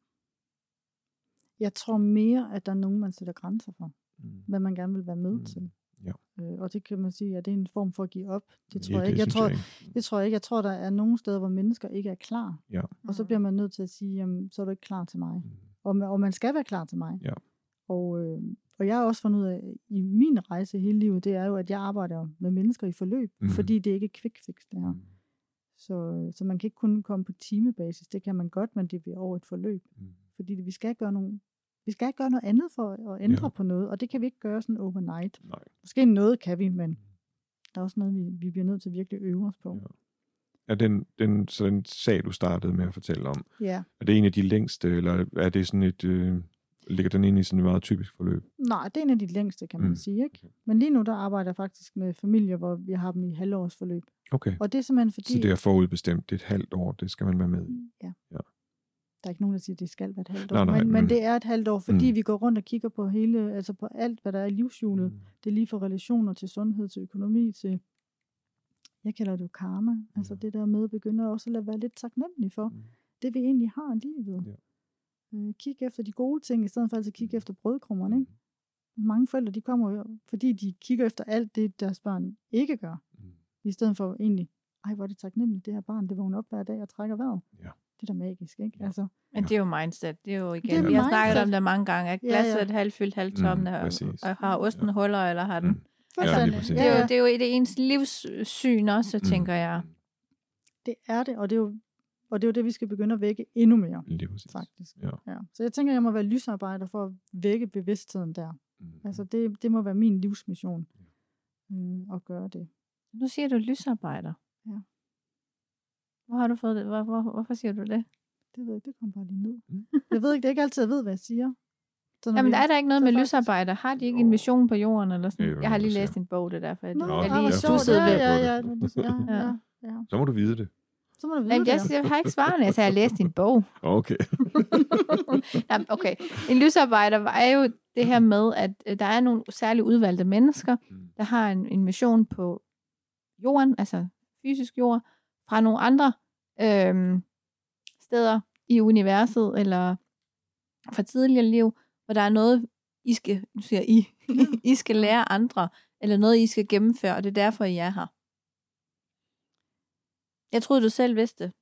Jeg tror mere, at der er nogen, man sætter grænser for. Mm. Hvad man gerne vil være med Mm. til. Ja. Øh, og det kan man sige, at det er en form for at give op. Det tror Ja, jeg ikke. Jeg tror, ikke. det tror jeg ikke. Jeg tror, der er nogle steder, hvor mennesker ikke er klar. Ja. Og så bliver man nødt til at sige, jamen, så er du ikke klar til mig. Mm. Og, man- og man skal være klar til mig. Ja. Og, øh, og jeg har også fundet ud af, i min rejse hele livet, det er jo, at jeg arbejder med mennesker i forløb, Mhm. mm. fordi det ikke er quick fix, det her. Mm. Så, så man kan ikke kun komme på timebasis. Det kan man godt, men det bliver over et forløb. Mm. Fordi vi skal gøre nogle, vi skal gøre noget andet for at ændre Ja. på noget, og det kan vi ikke gøre sådan overnight. Nej. Måske noget kan vi, men der er også noget, vi, vi bliver nødt til at virkelig øve os på. Ja. Er den, den, så den sag, du startede med at fortælle om, Ja. er det en af de længste, eller er det sådan et, øh, ligger den ind i sådan et meget typisk forløb? Nej, det er en af de længste, kan man Mm. mm. sige. Ikke? Men lige nu, der arbejder jeg faktisk med familier, hvor vi har dem i halvårsforløb. Okay, Og det er simpelthen fordi... så det er forudbestemt, det er et halvt år, det skal man være med i. Ja. Ja. Der er ikke nogen, der siger, at det skal være et halvt år. Nej, nej, men, men- men det er et halvt år, fordi Mm. mm. vi går rundt og kigger på hele, altså på alt, hvad der er i livshjulet. Mm. Det er lige fra relationer til sundhed, til økonomi, til, jeg kalder det jo karma. Altså Ja. det der med at begynde også at lade være lidt taknemmelig for Mm. det, vi egentlig har i livet. Ja. Øh, kig efter de gode ting, i stedet for altid at kigge Mm. efter brødkrummerne. Ikke? Mange forældre, de kommer jo, fordi de kigger efter alt det, deres børn ikke gør. Mm. I stedet for egentlig, ej, hvor er det taknemmeligt, det her barn, det vågner op hver dag og trækker vejret. Ja. Det er da magisk, ikke? Ja. Altså, Men det er jo mindset. Det er jo igen. Det er vi har snakket mindset. om det mange gange. At Ja, glasset ja. er et halvt fyldt, halvt tomt. Mm, og, og har osten huller, eller har den... Mm. Ja, Altså, det, er jo, det er jo det ens livssyn også, Mm. tænker jeg. det er det, og det er jo, og det er jo det, vi skal begynde at vække endnu mere, Lige præcis. faktisk. Ja. Ja. Så jeg tænker, jeg må være lysarbejder for at vække bevidstheden der. Mm. Altså, det, det må være min livsmission øh, at gøre det. Nu siger du lysarbejder. Ja. Hvor har du fået det? Hvor, hvor, hvorfor siger du det? Det ved jeg ikke, det kommer bare lige ned. Mm. Jeg ved ikke, det er ikke altid, jeg ved, hvad jeg siger. Så når Jamen, vi- der er der ikke noget med faktisk- lysarbejder. Har de ikke Jo. en mission på jorden? Eller sådan? Er Jeg har jo lige læst en bog, det er derfor. Jeg, Nå, jeg ej, lige stussede Ja, ved. ja, ja, det. ja, Ja. ja, ja. Så må du vide det. Så må du vide Jamen, det. jeg, jeg har ikke svaret, jeg sagde, jeg har læst din bog. Okay. Jamen, okay. En lysarbejder er jo det her med, at øh, der er nogle særligt udvalgte mennesker, Mm. der har en, en mission på jorden, altså fysisk jord, fra nogle andre øhm, steder i universet, eller fra tidligere liv, hvor der er noget, I skal, nu siger I, I skal lære andre, eller noget, I skal gennemføre, og det er derfor, I er her. Jeg troede, du selv vidste det.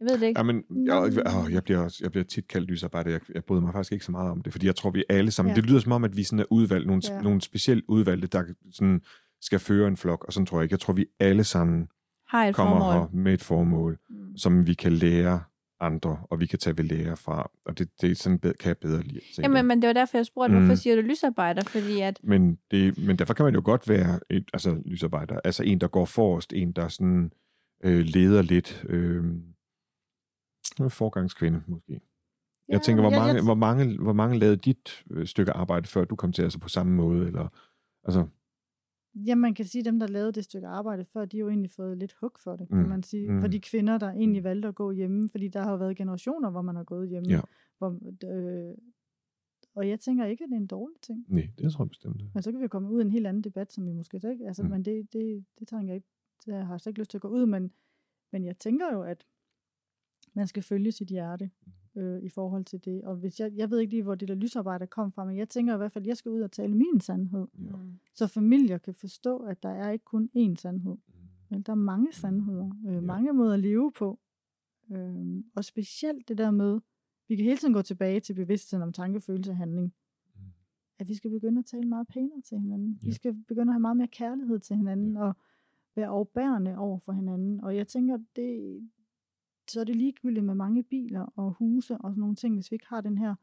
Jeg ved det ikke. Ja, men jeg, åh, jeg, bliver, jeg bliver tit kaldt lysarbejder. Jeg, jeg bryder mig faktisk ikke så meget om det, fordi jeg tror, vi alle sammen... Ja. Det lyder som om, at vi sådan er udvalgt, nogle, Ja. nogle specielt udvalgte, der sådan skal føre en flok, og sådan tror jeg ikke. Jeg tror, vi alle sammen Har et kommer formål. her med et formål, Mm. som vi kan lære andre, og vi kan tage ved lære fra. Og det, det er sådan, bed- kan jeg bedre lide. tænker jeg. Jamen, men det var derfor, jeg spurgte, Mm. hvorfor siger du lysarbejder? Fordi at, Men, det, men derfor kan man jo godt være et, altså, lysarbejder. Altså en, der går forrest, en, der sådan øh, leder lidt. Øh, forgangskvinde, måske. Jeg tænker, hvor jeg- mange, jeg- hvor mange, hvor mange lavede dit øh, stykke arbejde, før du kom til, altså på samme måde? Eller, altså, Ja, man kan sige, at dem, der lavede det stykke arbejde før, de har jo egentlig fået lidt hug for det, kan Mm. man sige. Mm. For de kvinder, der egentlig valgte at gå hjemme, fordi der har jo været generationer, hvor man har gået hjemme. Ja. Hvor, øh, og jeg tænker ikke, at det er en dårlig ting. nej, det tror jeg bestemt. ikke. Men så kan vi komme ud i en helt anden debat, som vi måske så ikke... Altså, Mm. mm. Men det, det, det tænker jeg ikke... Det har jeg slet ikke lyst til at gå ud, men, men jeg tænker jo, at man skal følge sit hjerte øh, i forhold til det. Og hvis jeg, jeg ved ikke lige, hvor det der lysarbejde kom fra, men jeg tænker i hvert fald, at jeg skal ud og tale min sandhed. Ja. mm. Så familier kan forstå, at der er ikke kun én sandhed. Men der er mange sandheder, øh, Ja. mange måder at leve på. Øh, og specielt det der med, vi kan hele tiden gå tilbage til bevidstheden om tanke, følelse og handling. Mm. At vi skal begynde at tale meget pænere til hinanden. Ja. Vi skal begynde at have meget mere kærlighed til hinanden, og være overbærende over for hinanden. Og jeg tænker, det, så er det ligegyldigt med mange biler og huse og sådan nogle ting. Hvis vi ikke har den her,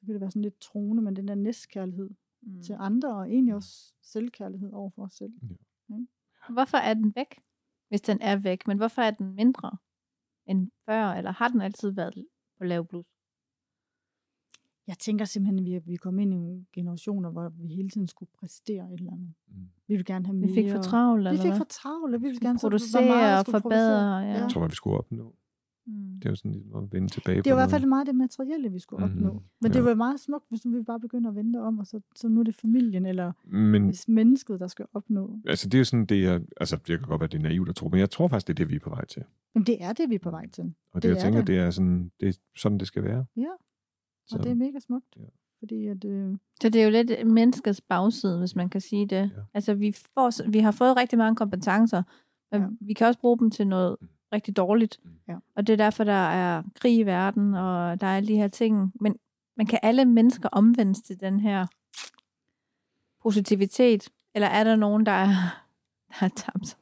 så kan det være sådan lidt troende, men den der næstkærlighed mm. til andre, og egentlig også selvkærlighed over for os selv. Hvorfor er den væk, hvis den er væk? Men hvorfor er den mindre end før, eller har den altid været på lav blus? Jeg tænker simpelthen, at vi, vi kom ind i nogle generationer, hvor vi hele tiden skulle præstere et eller andet. Mm. Vi ville gerne have Vi mere. fik for travlt, Vi eller fik hvad? for travlt, vi ville gerne producere meget og forbedre, producere. ja. Jeg tror, hvad vi skulle opnå. Mm. Det er jo sådan ligesom at vende tilbage Det var i hvert fald meget det materielle, vi skulle Mhm. opnå. Men det Ja. var meget smukt, hvis vi bare begynder at vente om, og så, så nu er det familien, eller Men hvis mennesket, der skal opnå. altså, det er jo sådan, det er, altså, det kan godt være, det er naivt at tro, men jeg tror faktisk, det er det, vi er på vej til. Men det er det, vi er på vej til. Og det, Det jeg er tænker, det. det er sådan, det er sådan, det skal være. Ja, Så, og det er mega smukt. Ja. Fordi at, øh, Så det er jo lidt menneskets bagside, hvis man kan sige det. Ja. Altså, vi, får, vi har fået rigtig mange kompetencer, men Ja. ja. vi kan også bruge dem til noget rigtig dårligt. Ja. Og det er derfor, der er krig i verden, og der er alle de her ting. Men man kan alle mennesker omvendes til den her positivitet? Eller er der nogen, der er, der er tabt?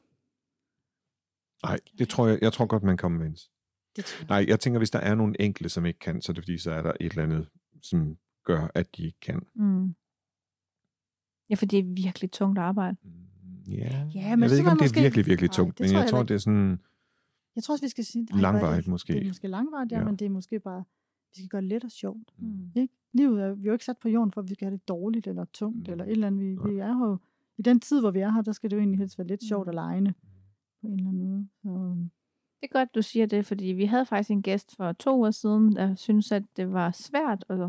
nej, det tror jeg, jeg tror godt, man kan omvendes. det tror jeg. Nej, jeg tænker, hvis der er nogle enkelte, som ikke kan, så er det fordi, så er der et eller andet, som gør, at de ikke kan. Mm. Ja, for det er virkelig tungt arbejde. Ja, Ja, men jeg ved ikke, om det er måske- virkelig, virkelig Nej, tungt, det men jeg jeg tror, det er sådan, Jeg tror også, vi skal sige... Er Langvarigt det, måske. Det er måske langvarigt, ja, Ja. ja, men det er måske bare... Vi skal gøre det let og sjovt. Mm. Ikke? Livet er vi er jo ikke sat på jorden, for at vi skal have det dårligt eller tungt, Mm. eller et eller andet. Vi, Nej. vi er jo... I den tid, hvor vi er her, der skal det jo egentlig helst være lidt sjovt Mm. og lejende på en eller anden måde. Så, øhm, Det er godt, du siger det, fordi vi havde faktisk en gæst for to uger siden, der synes at det var svært at,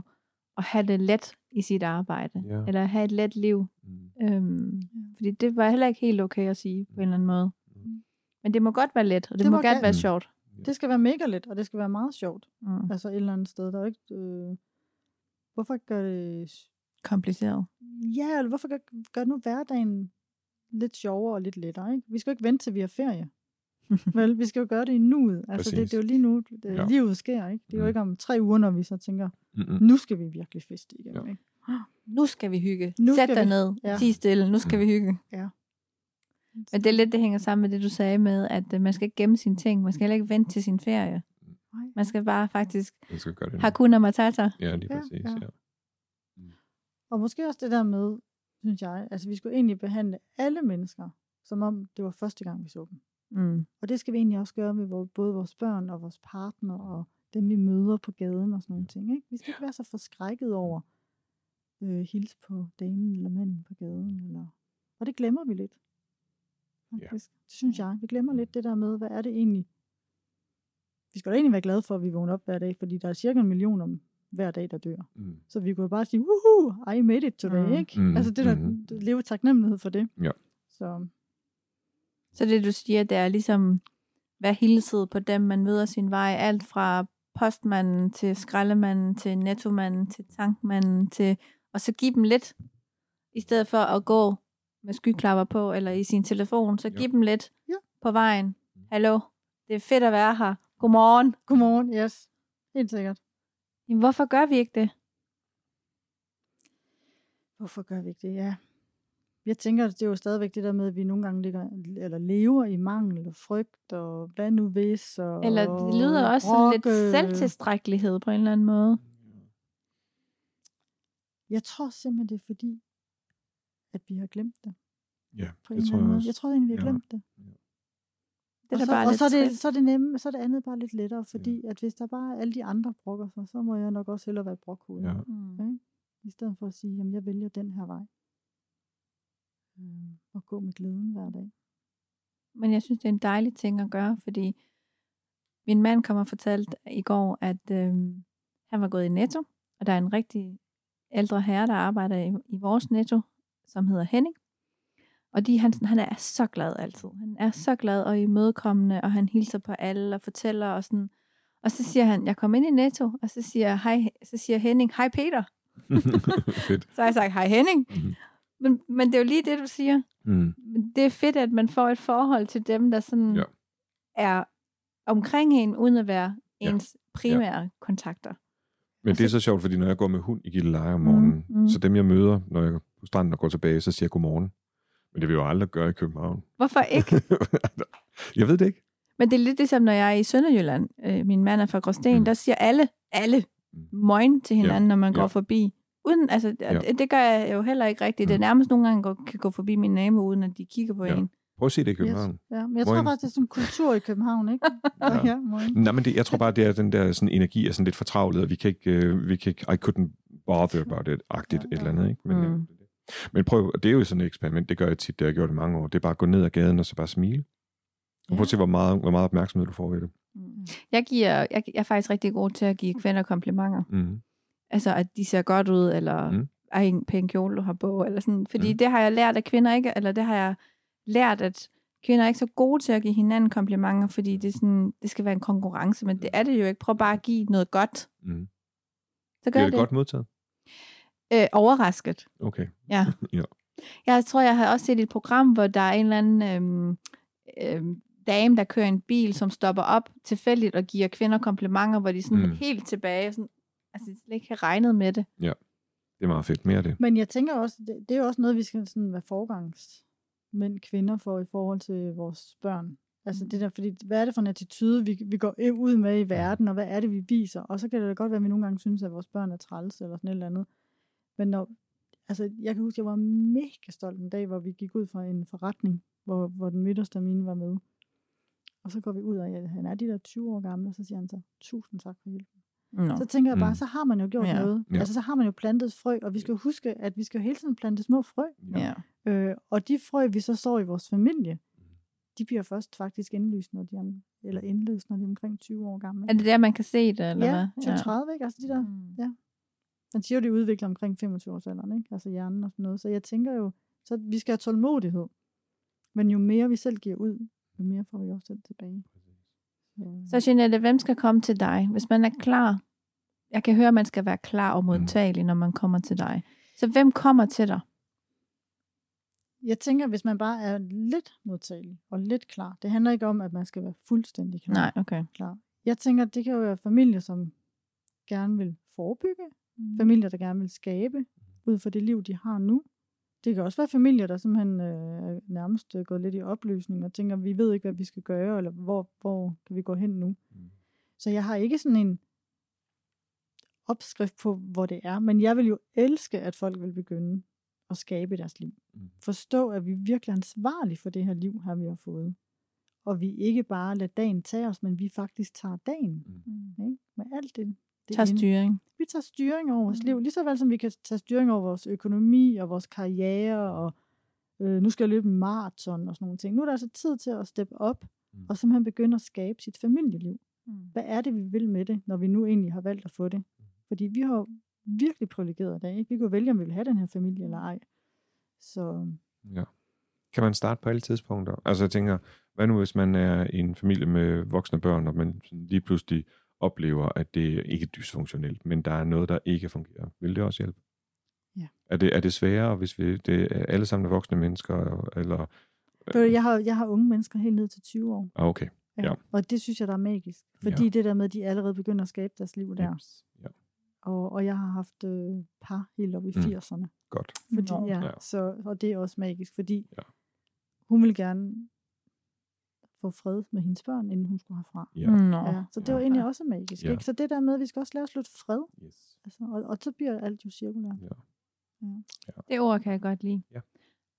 at have det let i sit arbejde. Ja. Eller have et let liv. mm, Øhm, fordi det var heller ikke helt okay at sige på en eller anden måde. Mm. Men det må godt være let, og det, Det må, må gerne gerne- være sjovt. det skal være mega let, og det skal være meget sjovt. Mm. Altså et eller andet sted. Der er ikke... Øh, hvorfor gør det... Kompliceret. Ja, eller hvorfor gør, gør nu hverdagen lidt sjovere og lidt lettere, ikke? Vi skal jo ikke vente til vi har ferie. Vel, vi skal jo gøre det i nuet. Altså, det, Præcis. det er jo lige nu, det, Ja. livet sker, ikke? Det er jo Mm. ikke om tre uger, når vi så tænker, mm, nu skal vi virkelig feste igen, Ja. ikke? Nu skal vi hygge. Nu Sæt skal dig vi- ned. ja. Ti stille. Nu skal Mm. vi hygge. Ja. Men det er lidt, det hænger sammen med det, du sagde med, at øh, man skal ikke gemme sine ting. Man skal heller ikke vente til sin ferie. Man skal bare faktisk jeg skal gøre det nu. Hakuna Matata. Ja, lige Ja, præcis, ja. ja. Og måske også det der med, synes jeg, altså vi skulle egentlig behandle alle mennesker, som om det var første gang, vi så dem. Mm. Og det skal vi egentlig også gøre med vores, både vores børn og vores partner og dem, vi møder på gaden og sådan nogle ting. Ikke? Vi skal ikke være så forskrækket over øh, hils på damen eller manden på gaden. Eller... Og det glemmer vi lidt. Faktisk. Det synes jeg. Vi glemmer lidt det der med, hvad er det egentlig? Vi skal da egentlig være glade for, at vi vågner op hver dag, fordi der er cirka en million om hver dag, der dør. Mm. Så vi kunne bare sige, woohoo, I made it today, Mm. ikke? Mm. Altså det der, Mhm. leve taknemmelighed for det. Ja. Så Så det, du siger, det er ligesom være hilset på dem, man møder sin vej. Alt fra postmanden til skraldemanden til nettomanden til tankmanden til... Og så give dem lidt, i stedet for at gå med skyklapper på eller i sin telefon. Så Ja. giv dem lidt Ja. på vejen. Hallo, det er fedt at være her. Godmorgen. godmorgen, yes. Helt sikkert. Jamen, hvorfor gør vi ikke det? Hvorfor gør vi ikke det? Ja. Jeg tænker, det er jo stadigvæk det der med, at vi nogle gange ligger, eller lever i mangel og frygt, og hvad nu hvis, og Eller det lyder også sådan lidt selvtilstrækkelighed på en eller anden måde. Jeg tror simpelthen, det er fordi, at vi har glemt det. Ja, På det en tror eller anden jeg måde. også. Jeg tror egentlig, vi har Ja. glemt det. Det er og så, bare og lidt så er, det, så er det nemme, så er det andet bare lidt lettere, fordi ja. at hvis der bare er alle de andre brokker sig, så må jeg nok også hellere være brokhoved. Ja. Mm. I stedet for at sige, jamen jeg vælger den her vej. Mm. Og gå med glæden hver dag. Men jeg synes, det er en dejlig ting at gøre, fordi min mand kom og fortalte i går, at øh, han var gået i Netto, og der er en rigtig ældre herre, der arbejder i, i vores Netto, som hedder Henning. Og de, han, han er så glad altid. Han er så glad og imødekommende, og han hilser på alle og fortæller og sådan. Og så siger han, jeg kom ind i Netto, og så siger, hej, så siger Henning, hej Peter. Så har jeg sagt, hej Henning. Mhm. Men, men det er jo lige det, du siger. Mm. Det er fedt, at man får et forhold til dem, der sådan Ja. er omkring en, uden at være Ja. ens primære kontakter. Men det er så sjovt, fordi når jeg går med hund i Gilleleje om morgenen, Mm, mm. så dem jeg møder, når jeg på stranden og går tilbage, så siger jeg godmorgen. Men det vil jeg jo aldrig gøre i København. Hvorfor ikke? jeg ved det ikke. Men det er lidt ligesom, når jeg er i Sønderjylland. Øh, min mand er fra Gråsten. Mm. Mm. Der siger alle, alle Mm. møgen til hinanden, Ja, når man går ja. forbi. Uden, altså, Ja. det, det gør jeg jo heller ikke rigtigt. Det er Mm. nærmest nogle gange, jeg kan gå forbi min nabo, uden at de kigger på Ja. en. Prøv at se det i København. Yes. Ja, men jeg tror Moin. faktisk, det er sådan en kultur i København, ikke? Ja. ja. Nej, men det, jeg tror bare, det er den der sådan, energi er sådan lidt fortravlet, og vi kan ikke, øh, vi kan ikke I couldn't bother about it-agtigt Ja, et ja. eller andet, ikke? Men, Mm. Mm. men prøv, det er jo sådan et eksperiment, det gør jeg tit, det har jeg gjort i mange år, det er bare at gå ned ad gaden og så bare smile. Og prøv at se, hvor meget, hvor meget opmærksomhed du får ved det. Jeg, giver, jeg, jeg er faktisk rigtig god til at give kvinder komplimenter. Mm. Altså, at de ser godt ud, eller Mm. mm. ej, en pæn kjole, du har på, eller sådan. Fordi Mm. mm. det har jeg lært af kvinder ikke, eller det har jeg lært, at kvinder er ikke så gode til at give hinanden komplimenter, fordi det, er sådan, det skal være en konkurrence, men det er det jo ikke. Prøv bare at give noget godt. Mm. Så gør Bliver det. det godt modtaget? Øh, overrasket. Okay. Ja. Ja. Jeg tror, jeg har også set et program, hvor der er en eller anden øhm, øhm, dame, der kører en bil, som stopper op tilfældigt og giver kvinder komplimenter, hvor de sådan Mm. mm. helt tilbage, sådan, altså de slet ikke har regnet med det. Det er meget fedt. Mere af det. Men jeg tænker også, det, det er jo også noget, vi skal sådan være forgangs mænd, kvinder for i forhold til vores børn. Altså det der, fordi hvad er det for en attitude, vi, vi går ud med i verden, og hvad er det, vi viser? Og så kan det da godt være, at vi nogle gange synes, at vores børn er træls eller sådan et eller andet. Men når, altså jeg kan huske, at jeg var mega stolt en dag, hvor vi gik ud fra en forretning, hvor, hvor den midterste af mine var med. Og så går vi ud, og ja, han er de der 20 år gammel, og så siger han så, tusind tak for hjælpen. Nå. Så tænker jeg bare, Mm. så har man jo gjort Ja. noget. Ja. Altså så har man jo plantet frø, og vi skal jo huske, at vi skal jo hele tiden plante små frø. Ja. Øh, og de frø, vi så står i vores familie, de bliver først faktisk indløst, når de er, eller indløst, når de er omkring 20 år gamle. Er det der, man kan se det, eller ja, hvad? 20-30, ikke? Altså de der, Mm. ja. Man siger jo, det udvikler omkring 25 års alderen, ikke? Altså hjernen og sådan noget. Så jeg tænker jo, så vi skal have tålmodighed. Men jo mere vi selv giver ud, jo mere får vi også selv tilbage. Så, Så Jeanette, hvem skal komme til dig? Hvis man er klar, jeg kan høre, at man skal være klar og modtagelig, når man kommer til dig. Så hvem kommer til dig? jeg tænker, hvis man bare er lidt modtagelig og lidt klar. Det handler ikke om, at man skal være fuldstændig klar. Nej, okay. klar. Jeg tænker, det kan jo være familier, som gerne vil forebygge. Mm. Familier, der gerne vil skabe ud fra det liv, de har nu. Det kan også være familier, der simpelthen øh, er nærmest øh, gået lidt i opløsning og tænker, vi ved ikke, hvad vi skal gøre, eller hvor, hvor kan vi gå hen nu. Mm. Så jeg har ikke sådan en opskrift på, hvor det er, men jeg vil jo elske, at folk vil begynde at skabe deres liv. Mm. Forstå, at vi er virkelig ansvarlige for det her liv, her vi har fået. Og vi ikke bare lader dagen tage os, men vi faktisk tager dagen. Mm. Ikke? Med alt det. Det Tag inde. styring. Vi tager styring over vores Mm. liv, lige så vel som vi kan tage styring over vores økonomi og vores karriere, og øh, nu skal jeg løbe en maraton og sådan nogle ting. Nu er der altså tid til at steppe op, Mm. og simpelthen begynde at skabe sit familieliv. Mm. Hvad er det, vi vil med det, når vi nu egentlig har valgt at få det? Fordi vi har jo virkelig privilegeret i dag. Ikke? Vi kunne vælge, om vi vil have den her familie eller ej. Så Ja. Kan man starte på alle tidspunkter? Altså jeg tænker, hvad nu hvis man er i en familie med voksne børn, og man lige pludselig oplever, at det ikke er dysfunktionelt, men der er noget, der ikke fungerer. Vil det også hjælpe? Ja. Er det, er det sværere, hvis vi, det er alle sammen er voksne mennesker, eller... Du, jeg har, jeg har unge mennesker helt ned til 20 år. Ah, okay. Ja. Og det synes jeg, der er magisk. Fordi Ja. det der med, at de allerede begynder at skabe deres liv der. Yes. Ja. Og, og jeg har haft øh, par helt op i Mm. 80'erne. Godt. Fordi, ja, Ja. Så, og det er også magisk, fordi Ja. hun ville gerne få fred med hendes børn, inden hun skulle herfra. Ja. Nå. Ja, så det var Ja. egentlig også magisk. Ja. Ikke? Så det der med, at vi skal også lave os lidt fred, Yes. altså, og, og så bliver alt jo cirkulært. Ja. Det ord kan jeg godt lide. Ja.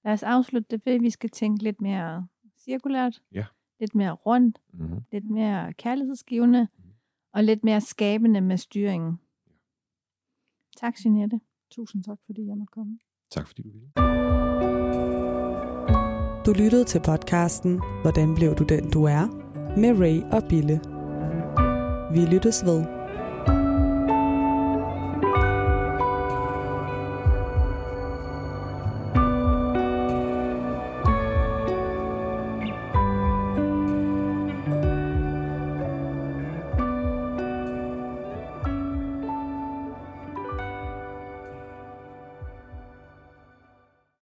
Lad os afslutte det ved, at vi skal tænke lidt mere cirkulært. Ja. Lidt mere rundt. Mm-hmm. Lidt mere kærlighedsgivende. Og lidt mere skabende med styringen. Tak, Jeanette. Tusind tak, fordi jeg måtte komme. Tak fordi du ville. Du lyttede til podcasten Hvordan blev du den du er? med Ray og Bille. Vi lyttes ved.